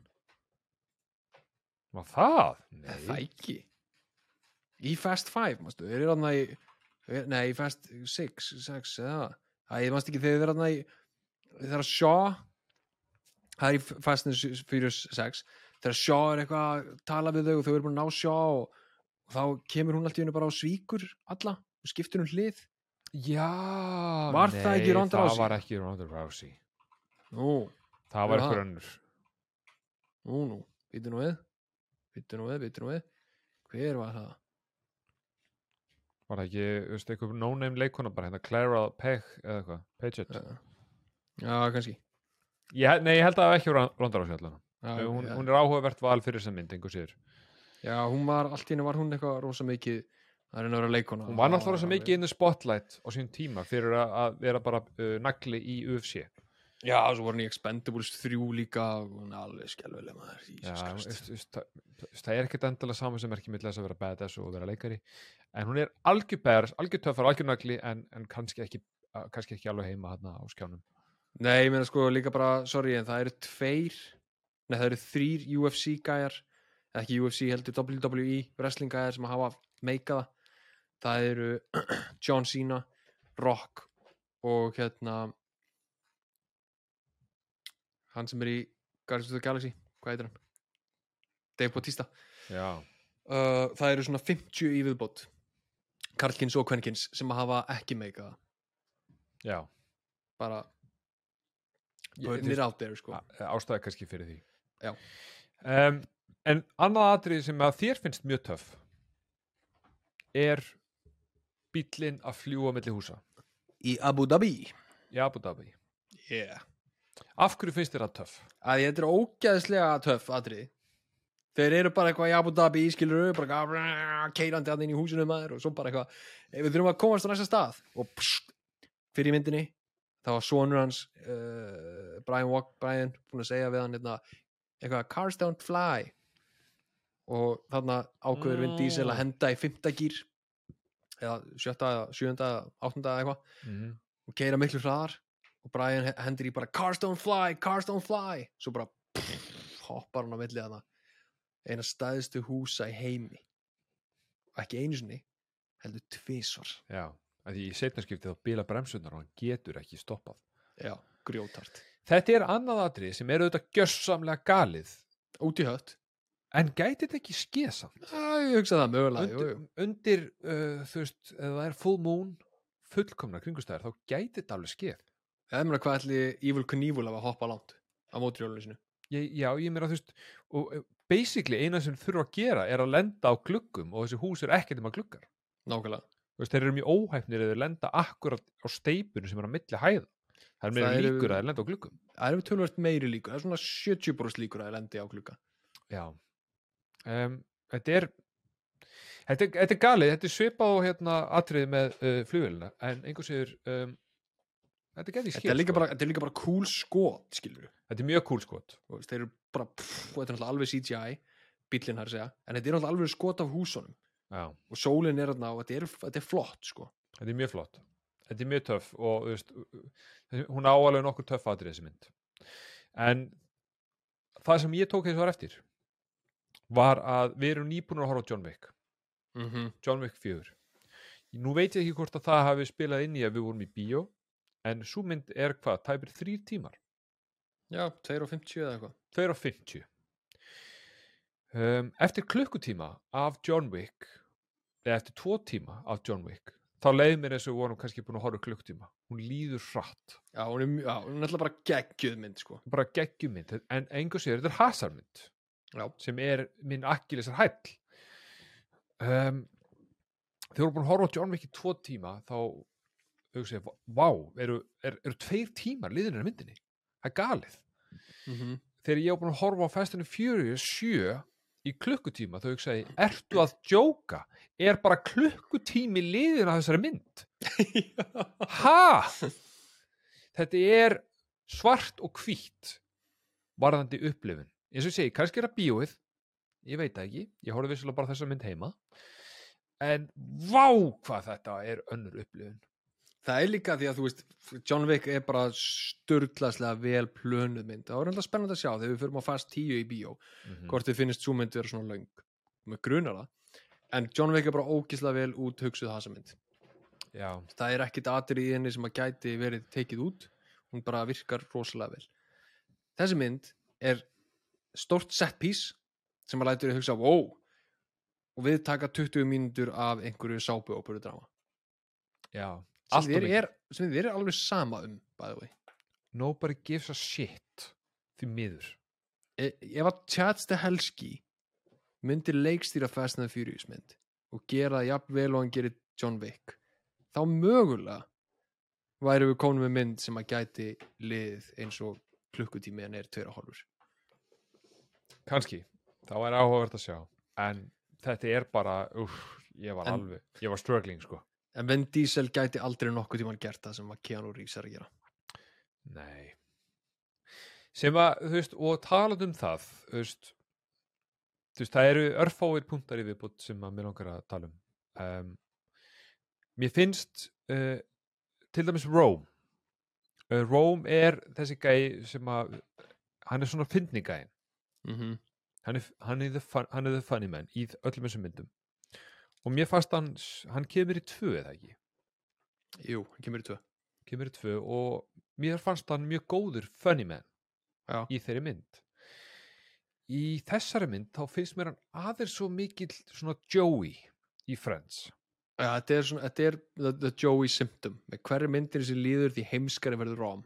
Var það? Nei. Það ekki Í Fast Five, mástu, eru þarna í Nei, í Fast Six, Sex eða Það, ég mást ekki þegar þeir eru þarna í þegar Shaw það er í Fast and Furious 6 þegar Shaw er eitthvað að tala við þau og þau eru búin að ná Shaw og, og þá kemur hún alltaf bara á svíkur alla og skiptir um hlið Já, Var það ekki Ronda Nei, Rousey? það var ekki Ronda Rousey. Nú, Það var Já. einhver önnur. nú, nú, býttu nú við býttu nú við, býttu nú við hver var það? Var það ekki, þú veist, einhver no-name leikona bara, hérna Clara Peg eða eitthvað, Paget. Já, já kannski Ég, nei, ég held að það hafi ekki verið Ronda Rousey allan. já, Hún, hún er áhugavert val fyrir þessa mynd, einhver sér. Já, hún var, allt í henni var hún eitthvað rosa mikið að reyna að vera leikona Hún var náttúrulega svo mikið inn í spotlight á sín tíma fyrir að vera bara uh, nagli í UFC. Já, svo var hún í Expendables 3 líka og alveg skelvileg maður það, er ekkert endilega saman sem er ekki þess að vera badass og vera leikari. En hún er algjör badass, algjör töffar, algjör nagli en, en kannski, ekki, kannski ekki alveg heima hérna á skjánum. Nei, ég meina sko líka bara, sorry, en það eru tveir, nei það eru þrýr UFC gæjar, ekki UFC heldur WWE wrestling gæjar sem hafa meikað það. Það eru John Cena, Rock og hérna hann sem er í Guardians of the Galaxy, hvað heitir hann? Dave Bautista. Já, Uh, það eru svona 50 í viðbót, Karlkins og Kvenkins sem hafa ekki meikað það. já. Bara it out there, sko. á- ástæða kannski fyrir því Já. um, en annað atrið sem að þér finnst mjög töff er bíllinn að fljúa milli húsa Í Abu Dhabi. í Abu Dhabi Yeah. Af hverju finnst þér það töff? að þetta er ógæðslega töff atrið þeir eru bara eitthvað í Abu Dhabi skilur bara keirandi að inn í húsinu maður og svo bara eitthvað "Eh, við þurfum að komast á næsta stað. Og pst, fyrir myndinni þá var sonur hans uh, Brian Walk Brian búin að segja við hann hérna, eitthvað cars don't fly. Og þarna ákveður Vin Diesel að henda í fymta gýr eða sjötta, eða áttunda eitthvað Mm. og keira miklu hraðar og Brian he- hendir í bara cars don't fly, cars don't fly. Svo bara pff, hoppar hann á milli þarna. Eina stæðstu húsa í heimi. Ekki einu sinni heldur tvisvar. Já, því í setnarskipti þá bila bremsunar og hann getur ekki stoppað. Já, grjótart Þetta er annað atrið sem er auðvitað gjössamlega galið. Út í hött. En gæti þetta ekki skeð samt? Æ, ég hugsa það mögulega undir, undir uh, þú veist, ef það er full moon fullkomna kringustæðar, þá gæti þetta alveg skeð ég meina hvað ætli Evil Knievel að hoppa langt á mótrjólinu sinu ég, Já, ég meira þú veist og uh, basically eina sem þurfa að gera er að lenda á gluggum og þessi hús er ekkert um að gluggar. Nákvæmlega. Þú veist, þeir eru mjög óhæfnir eða þeir lenda akkurat á steipinu sem er á milli hæða. Það er meira Það líkur að þeir lenda á gluggum. það eru tölvöld meiri líkur það er svona 70% líkur að það lendi á klukka Já. Um, Þetta er Þetta er, þetta er galið, þetta er svipað á hérna atriði með uh, flugvélina en einhver séður um, þetta þetta skil er líka sko. bara, þetta er líka bara cool skot skilur þetta er mjög cool skot. Og þeir eru bara pff, þetta er náttúrulega alveg CGI bíllinn þar að segja, en þetta er náttúrulega alveg skot af húsunum. Já, og sólinn er þarna og þetta er, þetta er flott sko. Þetta er mjög flott. Þetta er mjög töff og þú veist, hún á alveg nokkur töff atrið þessi mynd. En það sem ég tók þess var eftir var að við erum nýbúin að horfa á John Wick. Mm -hmm. John Wick 4 nú veit ég ekki hvort að það hafi spilað inn í að við vorum í bíó en svo mynd er hvað, tæpir þrýr tímar? Já, 2.50 eða eitthvað. 2.50 um, eftir klukkutíma af John Wick eða eftir tvo tíma af John Wick þá leiði mér eins og við vorum kannski búin að horfa klukkutíma. Hún líður hratt. Já, hún er, já, hún er náttúrulega bara geggjöð mynd sko. Bara geggjumynd, en engur sér þetta er hasarmynd. Já, sem er minn akkilisar hæll. Um, þegar vorum búin að horfa John Wick í tvo tíma þá hugsa ég, vá, eru, er, eru tveir tímar liðinir af myndinni? Það er galið. Mm þegar ég var búin að horfa á Fast and Furious 7 í klukkutíma þá hugsa ég, ertu að djóka? Er bara klukkutími liðin af þessari mynd? Ha? Þetta er svart og hvítt varðandi upplifun. Eins og ég segi, kannski er það bíóið. Ég veit ekki, ég horfði vissulega bara þessa mynd heima. En vá hvað þetta er önnur upplifun það er líka því að þú veist John Wick er bara sturglaslega vel plönuð mynd, það var alltaf spennandi að sjá þegar við förum á fast 10 í bíó mm. hvort þið finnist svo mynd vera svona löng. Með grunar það, en John Wick er bara ógislega vel út hugsuð þessa mynd. Já, það er ekkit atrið í henni sem að gæti verið tekið út. Hún bara virkar rosalega vel. Þessi mynd er stórt set piece sem að lætur þið hugsa wow. Og við taka 20 mínútur af einhverju sápu og búru drama já sem þér er, sem þér er alveg sama um by the way. Nobody gives a shit því miður. E ef að Chad Stahelski myndir leikstýra Fast and the Furious mynd og gera það jafn vel og hann gerir John Wick þá mögulega væri við komin með mynd sem að gæti liðið eins og klukkutími en er tveira hálfur. Kannski, það væri áhugavert að sjá. En þetta er bara uff, ég var En- alveg, ég var struggling sko en Vin Diesel gæti aldrei nokkuð tímann gert það sem að Keanu Reeves er að gera. Nei. Sem að, þú veist, og talað um það þú veist þú veist, það eru örfáir punktar í viðbútt sem að mér langar að tala um. Um, mér finnst uh, til dæmis Rome. Uh, Rome er þessi gæi sem að hann er svona fyndningæin mm hann er, hann, fun, hann er the funny man í öllum þessum myndum og mér fannst hann hann kemur í tvö eða ekki? Jú, hann kemur í tvö. Kemur í tvö og mér fannst hann mjög góður funny man Já. í þeirri mynd. Í þessari mynd þá finnst mér hann aðeins svo mikill svona Joey í Friends. Já, þetta er, svona, þetta er the, the Joey symptom. Með hverju myndir sem líður því heimskari verður rám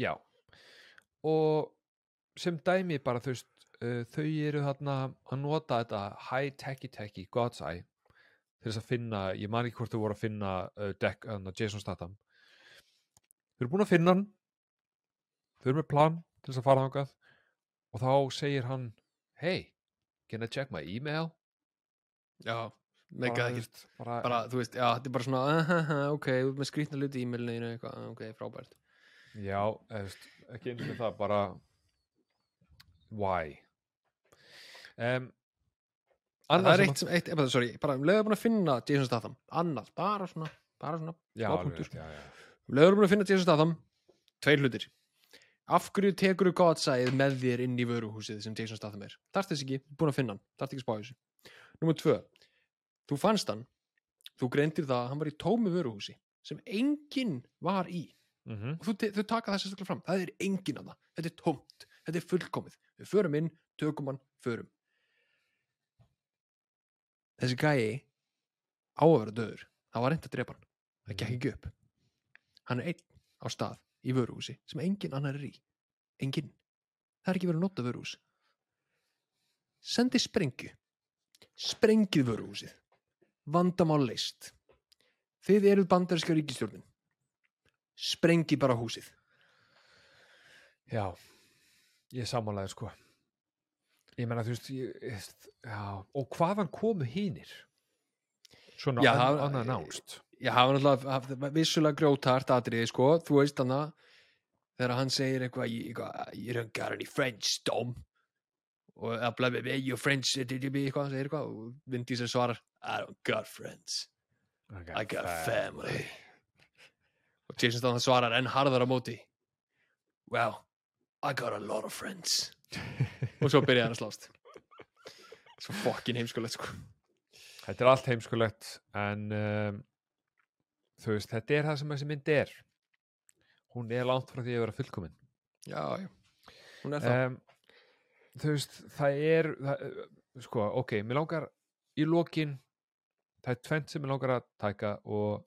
já. Og sem dæmi bara þú veist uh, þau eru þarna að nota þetta high techy techy God's Eye til þess að finna, ég man ekki hvort þau voru að finna uh, deck, uh, Jason Statham. Þau eru búin að finna hann. Þau eru með plan til þess að fara þangað og þá segir hann hey, can I check my email? Já, meikað þú veist, bara, bara, þú veist, já, þetta er bara svona uh, ok, þú ert með skrýtna hluti í e-mailinu eitthvað, ok, frábært. Já, þú veist, ekki eins og það bara why? Um, það er eitt eitt, bara, sorry, bara um leiður búin að finna Jason Statham, annað, bara svona bara svona, já, smá alveg punktur. rétt, já, já. um leiður búin að finna Jason Statham tveir hlutir. Af hverju tekur þú godsæðið með þér inn í vöruhúsið sem Jason Statham er? Þarft þess ekki, búin að finna hann, þarft ekki að spá í þessu. Nummer tvö, þú fannst hann þú greindir það að hann var í tómi vöruhúsi sem enginn var í. Mm og þú, þau taka það sérstaklega fram það er enginn að það, þetta er tómt þetta er fullkomið, við förum inn tökum hann, förum þessi gæi á að vera döður það var reynd að drepa hann, það gekk ekki upp. Hann er einn á stað í vöruhúsi sem enginn annar er í. Enginn, það er ekki verið að nota vöruhús sendi sprengju. Sprengið vöruhúsið vandamál leist þið eruð bandaríska ríkistjórnin sprengi bara húsið. Já, ég samanlega sko Ég menna þú veist ég, ég- já, og hvaðan komu hínir svona Já, an, það- annað nást Já, það var náttúrulega vissulega grjótart atriði, sko, þú veist hann þegar hann segir eitthvað, "You- eitthvað you don't got any friends, Dom. Og að blæði með your friends eitthvað, segir eitthvað og Vin Diesel svarar, I don't got friends. I got family. og Jason Statham svarar enn harðar á móti Well, I got a lot of friends og svo byrjaði hann að slást. Svo fokkin heimskulegt, sko. Þetta er allt heimskulegt en um, þú veist, þetta er það sem þessi mynd er. Hún er langt frá því að vera fullkomin. Já, já, hún er það. Um, þú veist, það er það, uh, sko, ok, mér langar í lokin það er tvent sem mér langar að taka og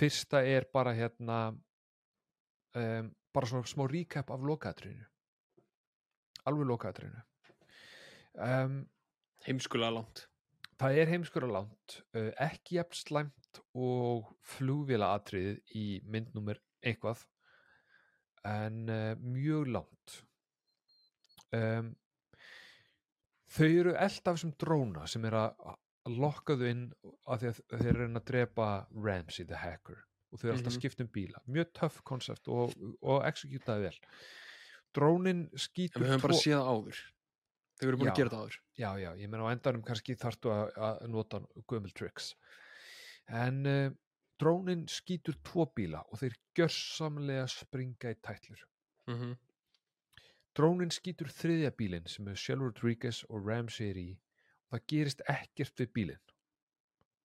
fyrsta er bara hérna um, bara svona smá recap af lokaðatrinu alveg lokaðatrinu um, heimskulega langt. það er heimskur að langt uh, ekki jafn slæmt og flugvila atriðið í myndnúmer eitthvað en uh, mjög langt. Um, þau eru eld af þessum dróna sem er að lokka þau inn að þeir eru að drepa Ramsey the hacker og þau eru alltaf Mhm. að skipta um bíla. Mjög töff koncept og, og executaði vel drónin skýtur við höfum bara séð áður. Þau eru búin Já. að gera það áður. Já, já, ég meina á endanum kannski þarftu að, nota gömul tricks. En uh, drónin skýtur tvo bíla og þeir gjörsamlega springa í tætlur. Mm -hmm. drónin skýtur þriðja bílinn sem er Shell Rodriguez og Ramsey er í og það gerist ekkert við bílinn.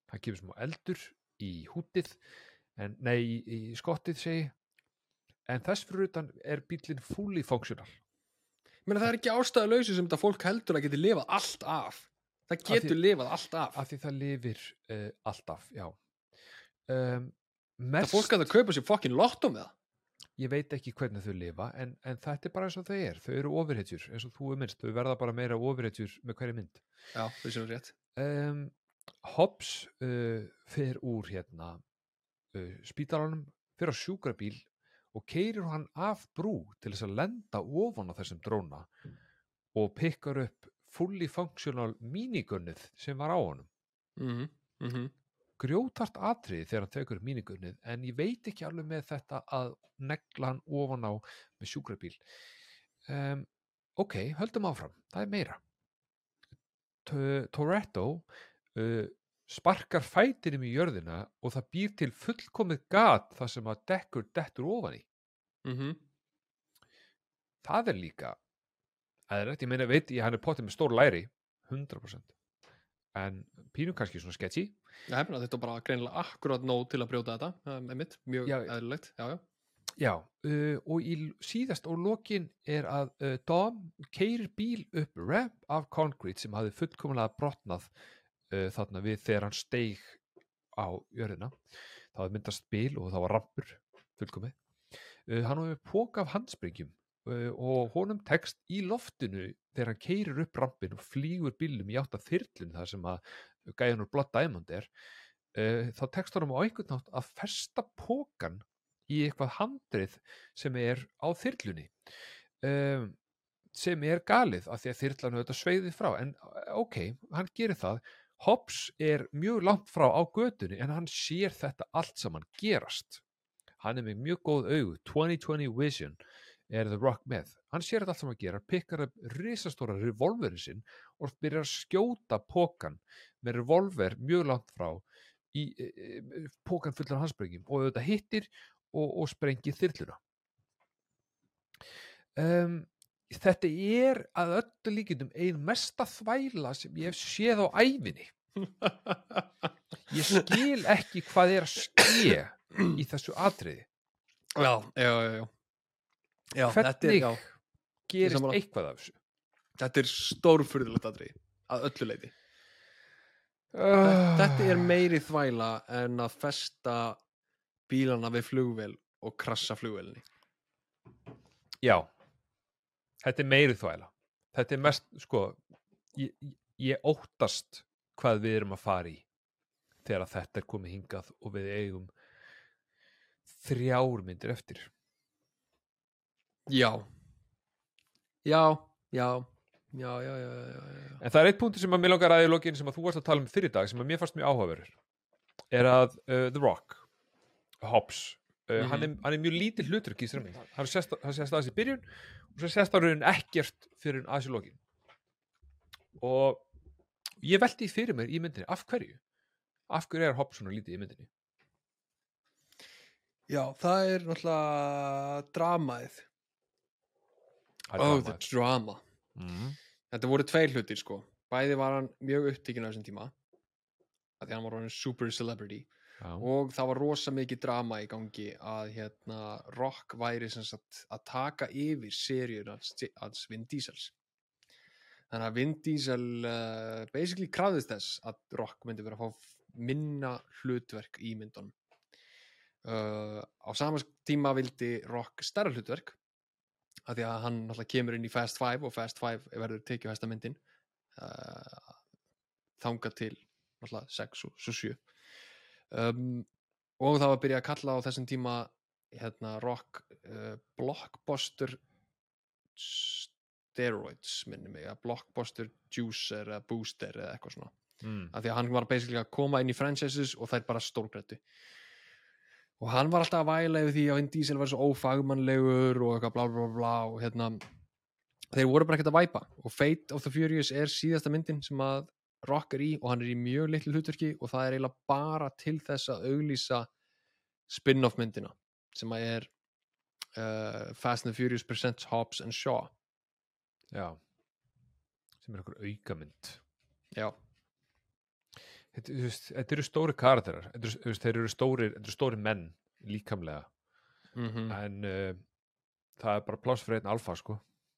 Það kemur smá eldur í hútið en, nei, í, í skottið segi en þess fyrir utan er bílinn fully functional. Meina, það er ekki ástæðu lausu sem þetta fólk heldur að geti lifað allt af. Það því- getur lifað allt af. af því það lifir uh, alltaf, já. Um, Það mest, fólk að það kaupa sér fokkin lotto með það? Ég veit ekki hvernig þau lifa en, en þetta er bara eins og þau er. Þau eru ofurhetjur, eins og þú er minnst. Þau verða bara meira ofurhetjur með hverju mynd. Já, þau er rétt. Um, Hobbs uh, fer úr hérna uh, spítalanum, fer á sjúkrabíl og keirir hann af brú til þess að lenda ofan á þessum dróna og pikkar upp fully functional minigunnið sem var á honum. Mm -hmm. grjótart atriði þegar hann tekur upp mínigunnið en ég veit ekki alveg með þetta að negla hann ofan á með sjúkrabíl. Um, ok, höldum áfram, það er meira. T- Toretto uh, sparkar fætinum í jörðina og það býr til fullkomið gat þar sem að dekkur dettur ofan í mm það er líka eðlilegt, ég meina veit ég hann er pottið með stór læri 100% en pínu kannski svona sketchy. Hefna, þetta er bara greinilega akkurat nóg til að brjóta þetta, um, einmitt, mjög eðlilegt, já, já. já, uh, og í síðast og lokin er að uh, Dom keirir bíl upp ramp af concrete sem hafði fullkomlega brotnað uh, þarna við þegar hann steig á jörðina. Það hafði myndast bíl og það var rampur fullkomið hann var með pók af handsprengjum uh, og honum tekst í loftinu þegar hann keirir upp rampin og flýgur bílnum í átt að þyrlun þar sem að gæðan úr Blood Diamond er uh, þá tekst honum á einhvern nátt að festa pókan í eitthvað handrið sem er á þyrlunni um, sem er galið af því að þyrlan auðvitað sveiðið frá. En ok, hann gerir það. Hobbs er mjög langt frá á götunni en hann sér þetta allt saman gerast hann er með mjög góð augu. 2020 vision er The Rock með. Hann sér þetta allt saman gera, pikkar upp risastóra revolverin sinn og byrjar að skjóta pókan með revolver mjög langt frá í e, e, pókan fullan hansbrengjum og auðvitað hittir og, og sprengir þyrluna. Um, þetta er að öllu líkindum ein mesta þvæla sem ég hef séð á ævinni. Ég skil ekki hvað er að ske í þessu atriði. Já, já, já, já. er, hvernig já, gerist eitthvað af þessu? Þetta er stórfurðulegt aðri, að öllu leiti. uh, Þetta er meiri þvæla en að festa bílana við flugvél og krassa flugvélinni. já. Þetta er meiri þvæla. Þetta er mest, sko ég, ég- óttast hvað við erum að fara í þegar þetta er komið hingað og við eigum þrjár myndir eftir Já. Já, já, já, já, já, já. En það er eitt punktur sem að mér langar að í lokin sem að þú varst að tala um fyrir dag sem að mér fannst mjög áhugaverður er að uh, The Rock Hobbs uh, Mhm. hann, er, hann er mjög lítið hlutur í mynd hann sést, aðeins í byrjun og svo sést raunin ekkert fyrir aðeins í lokin og ég velti því fyrir mér í myndinni af hverju af hverju er Hobbs svona lítið í myndinni Já, það er náttúrulega dramaðið. Oh, the drama. Mhm. Þetta voru tveir hlutir sko. Bæði var hann mjög upptíkin á þessum tíma. Af því hann var hann super celebrity. Já. Og það var rosa mikið drama í gangi að hérna Rock væri sem sagt að taka yfir hans, hans Vin Diesels. Þannig að Vin Diesel uh, basically krafðist þess að Rock myndi vera að fá minna hlutverk í myndunum. Uh, á sama tíma vildi Rock stærra hlutverk af því að hann náttúrulega kemur inn í Fast Five og Fast Five verður tekið hæsta myndin uh, þangað til náttúrulega 6 og svo 7 um, og það var að byrja að kalla á þessum tíma hérna rock uh, blockbuster steroids minni mig, að blockbuster juicer eða booster eða eitthvað svona. Mm. af því að hann var basically að koma inn í franchises og er bara stórgrættu og hann var alltaf að væla yfir því að Vin Diesel var svo ófagmannlegur og eitthvað bla bla bla og hérna þeir voru bara ekkert að væpa og Fate of the Furious er síðasta myndin sem að Rock er í og hann er í mjög litlu hlutverki og það er eiginlega bara til þess að auglýsa spin-off myndina sem að er uh, Fast and the Furious presents Hobbs and Shaw Já. Sem er okkur aukamynd. já, Þetta, eru stóri karakterar. Þeir eru stóri, þetta eru stóri menn líkamlega. mm En uh, það er bara pláss fyrir einn alfa, sko.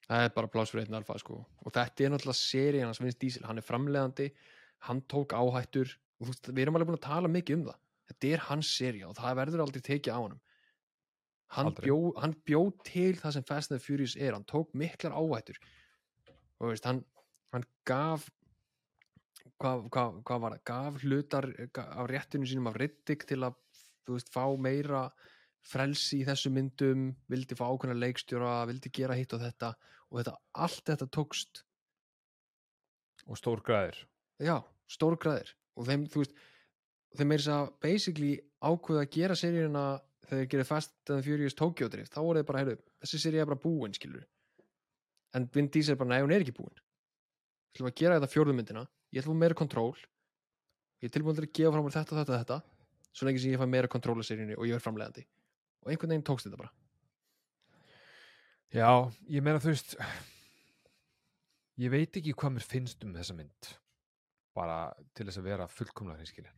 það er bara pláss fyrir einn alfa sko. og þetta er náttúrulega serían hans Vince Diesel hann er framleiðandi, hann tók áhættur og þú veist, við erum alveg búin að tala mikið um það þetta er hans sería og það verður aldrei tekið á hann Aldrei. bjó, hann bjó til það sem Fast and the Furious er, hann tók miklar áhættur og veist, hann, hann gaf hvað, hvað, hvað var það, gaf hlutar ga- af réttinu sínum af Riddick til að þú veist, fá meira frelsi í þessu myndum vildi fá ákveðna leikstjóra, vildi gera hitt og þetta og þetta, allt þetta tókst. Og stór græðir. já, stórgræðir og þeim, þú veist, þeim er þess að basically ákveða að gera seríuna þegar þeir gerir Fast and Furious Tokyo Drift þá voru þeir bara, heyrðu, þessi serí er bara búin skilur en Vin Diesel er bara, nei, hún er ekki búin. Við ætlum að gera þetta fjórðumyndina ég ætlum að fá meira kontról ég er tilbúin til að gefa fram mér þetta, þetta, þetta svo lengi sem ég fæ meira kontról af seríunni og ég er framlegandi og einhvern veginn tókst þetta bara. Já, ég meina þú veist ég veit ekki hvað mér finnst um þessa mynd. Bara til þess að vera fullkomlega hinskilin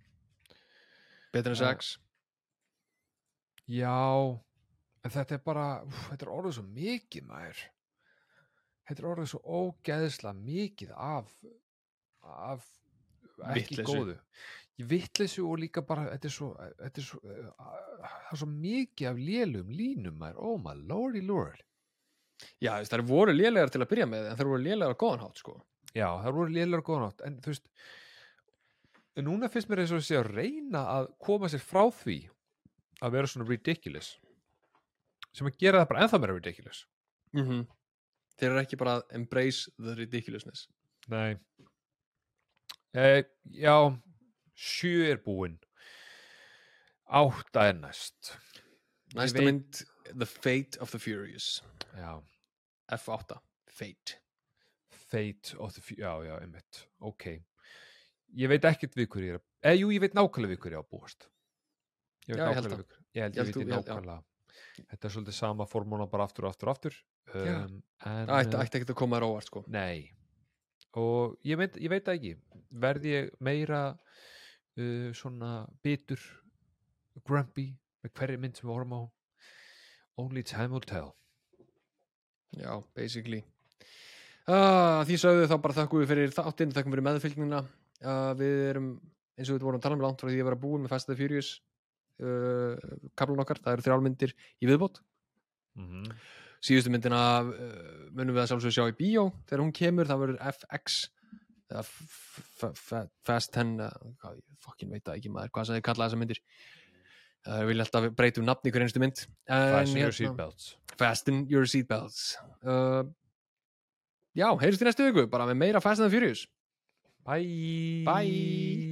betur en sex? Já, en þetta er bara úf, þetta er orðið svo mikið maður. Þetta er orðið svo ógeðslega mikið af af ekki Vitleysu. góðu. Ég vitleysu og líka bara þetta er svo, þetta er svo uh, það er svo mikið af lélum línum maður, oh my lordy lord. Já, veist, þær voru lélegar til að byrja með en þær voru lélegar á góðan hátt sko. Já, það voru lélar góðan átt en þú veist en núna finnst mér eins og þessi að reyna að koma sér frá því að vera svona ridiculous sem að gera það bara ennþá meira ridiculous. Mm þeir eru ekki bara að embrace the ridiculousness. Nei eh, Já sjö er búinn. Átta er næst. Næsta mynd The Fate of the Furious. Já, F8, Fate. Fate of the Fu- Já, já, einmitt, ok. Ég veit ekkert við hverju ég er að eða jú, ég veit nákvæmlega við hverju ég á að búast. Ég veit Já, nákvæmlega við hverju Ég held Ég ég veit ég held- já. nákvæmlega. Þetta er svolítið sama formúla bara aftur og aftur og aftur. Um, en, það ætti, eh, ætti ekki að koma þér óvart sko. Nei og ég veit, ég veit ekki. Verði ég meira uh, svona bitur grumpy með hverri mynd sem við horfum á? Only time will tell. Já, basically. Uh, Því sögðu þá bara þakku við fyrir þáttinn þakkum fyrir meðfylgnina. Uh, Við erum, eins og við vorum að tala um langt frá því að vera búin með Fast and Furious uh, kaplan okkar, það eru þrjálmyndir í viðbót. Mm -hmm. Síðustu myndina uh, munum við að sjálfsög sjá í bíó. Þegar hún kemur, það verður FX Fast 10 uh, hvað, ég fokkin veit það ekki maður hvað sem þið kalla þessa myndir. Það uh, vilja alltaf breyta um nafn í hver einstu mynd. Fasten your hérna- seatbelts Fasten your seatbelts uh, Já, heyrjumst í næstu viku bara með meira Fast and Furious. Bye. Bye.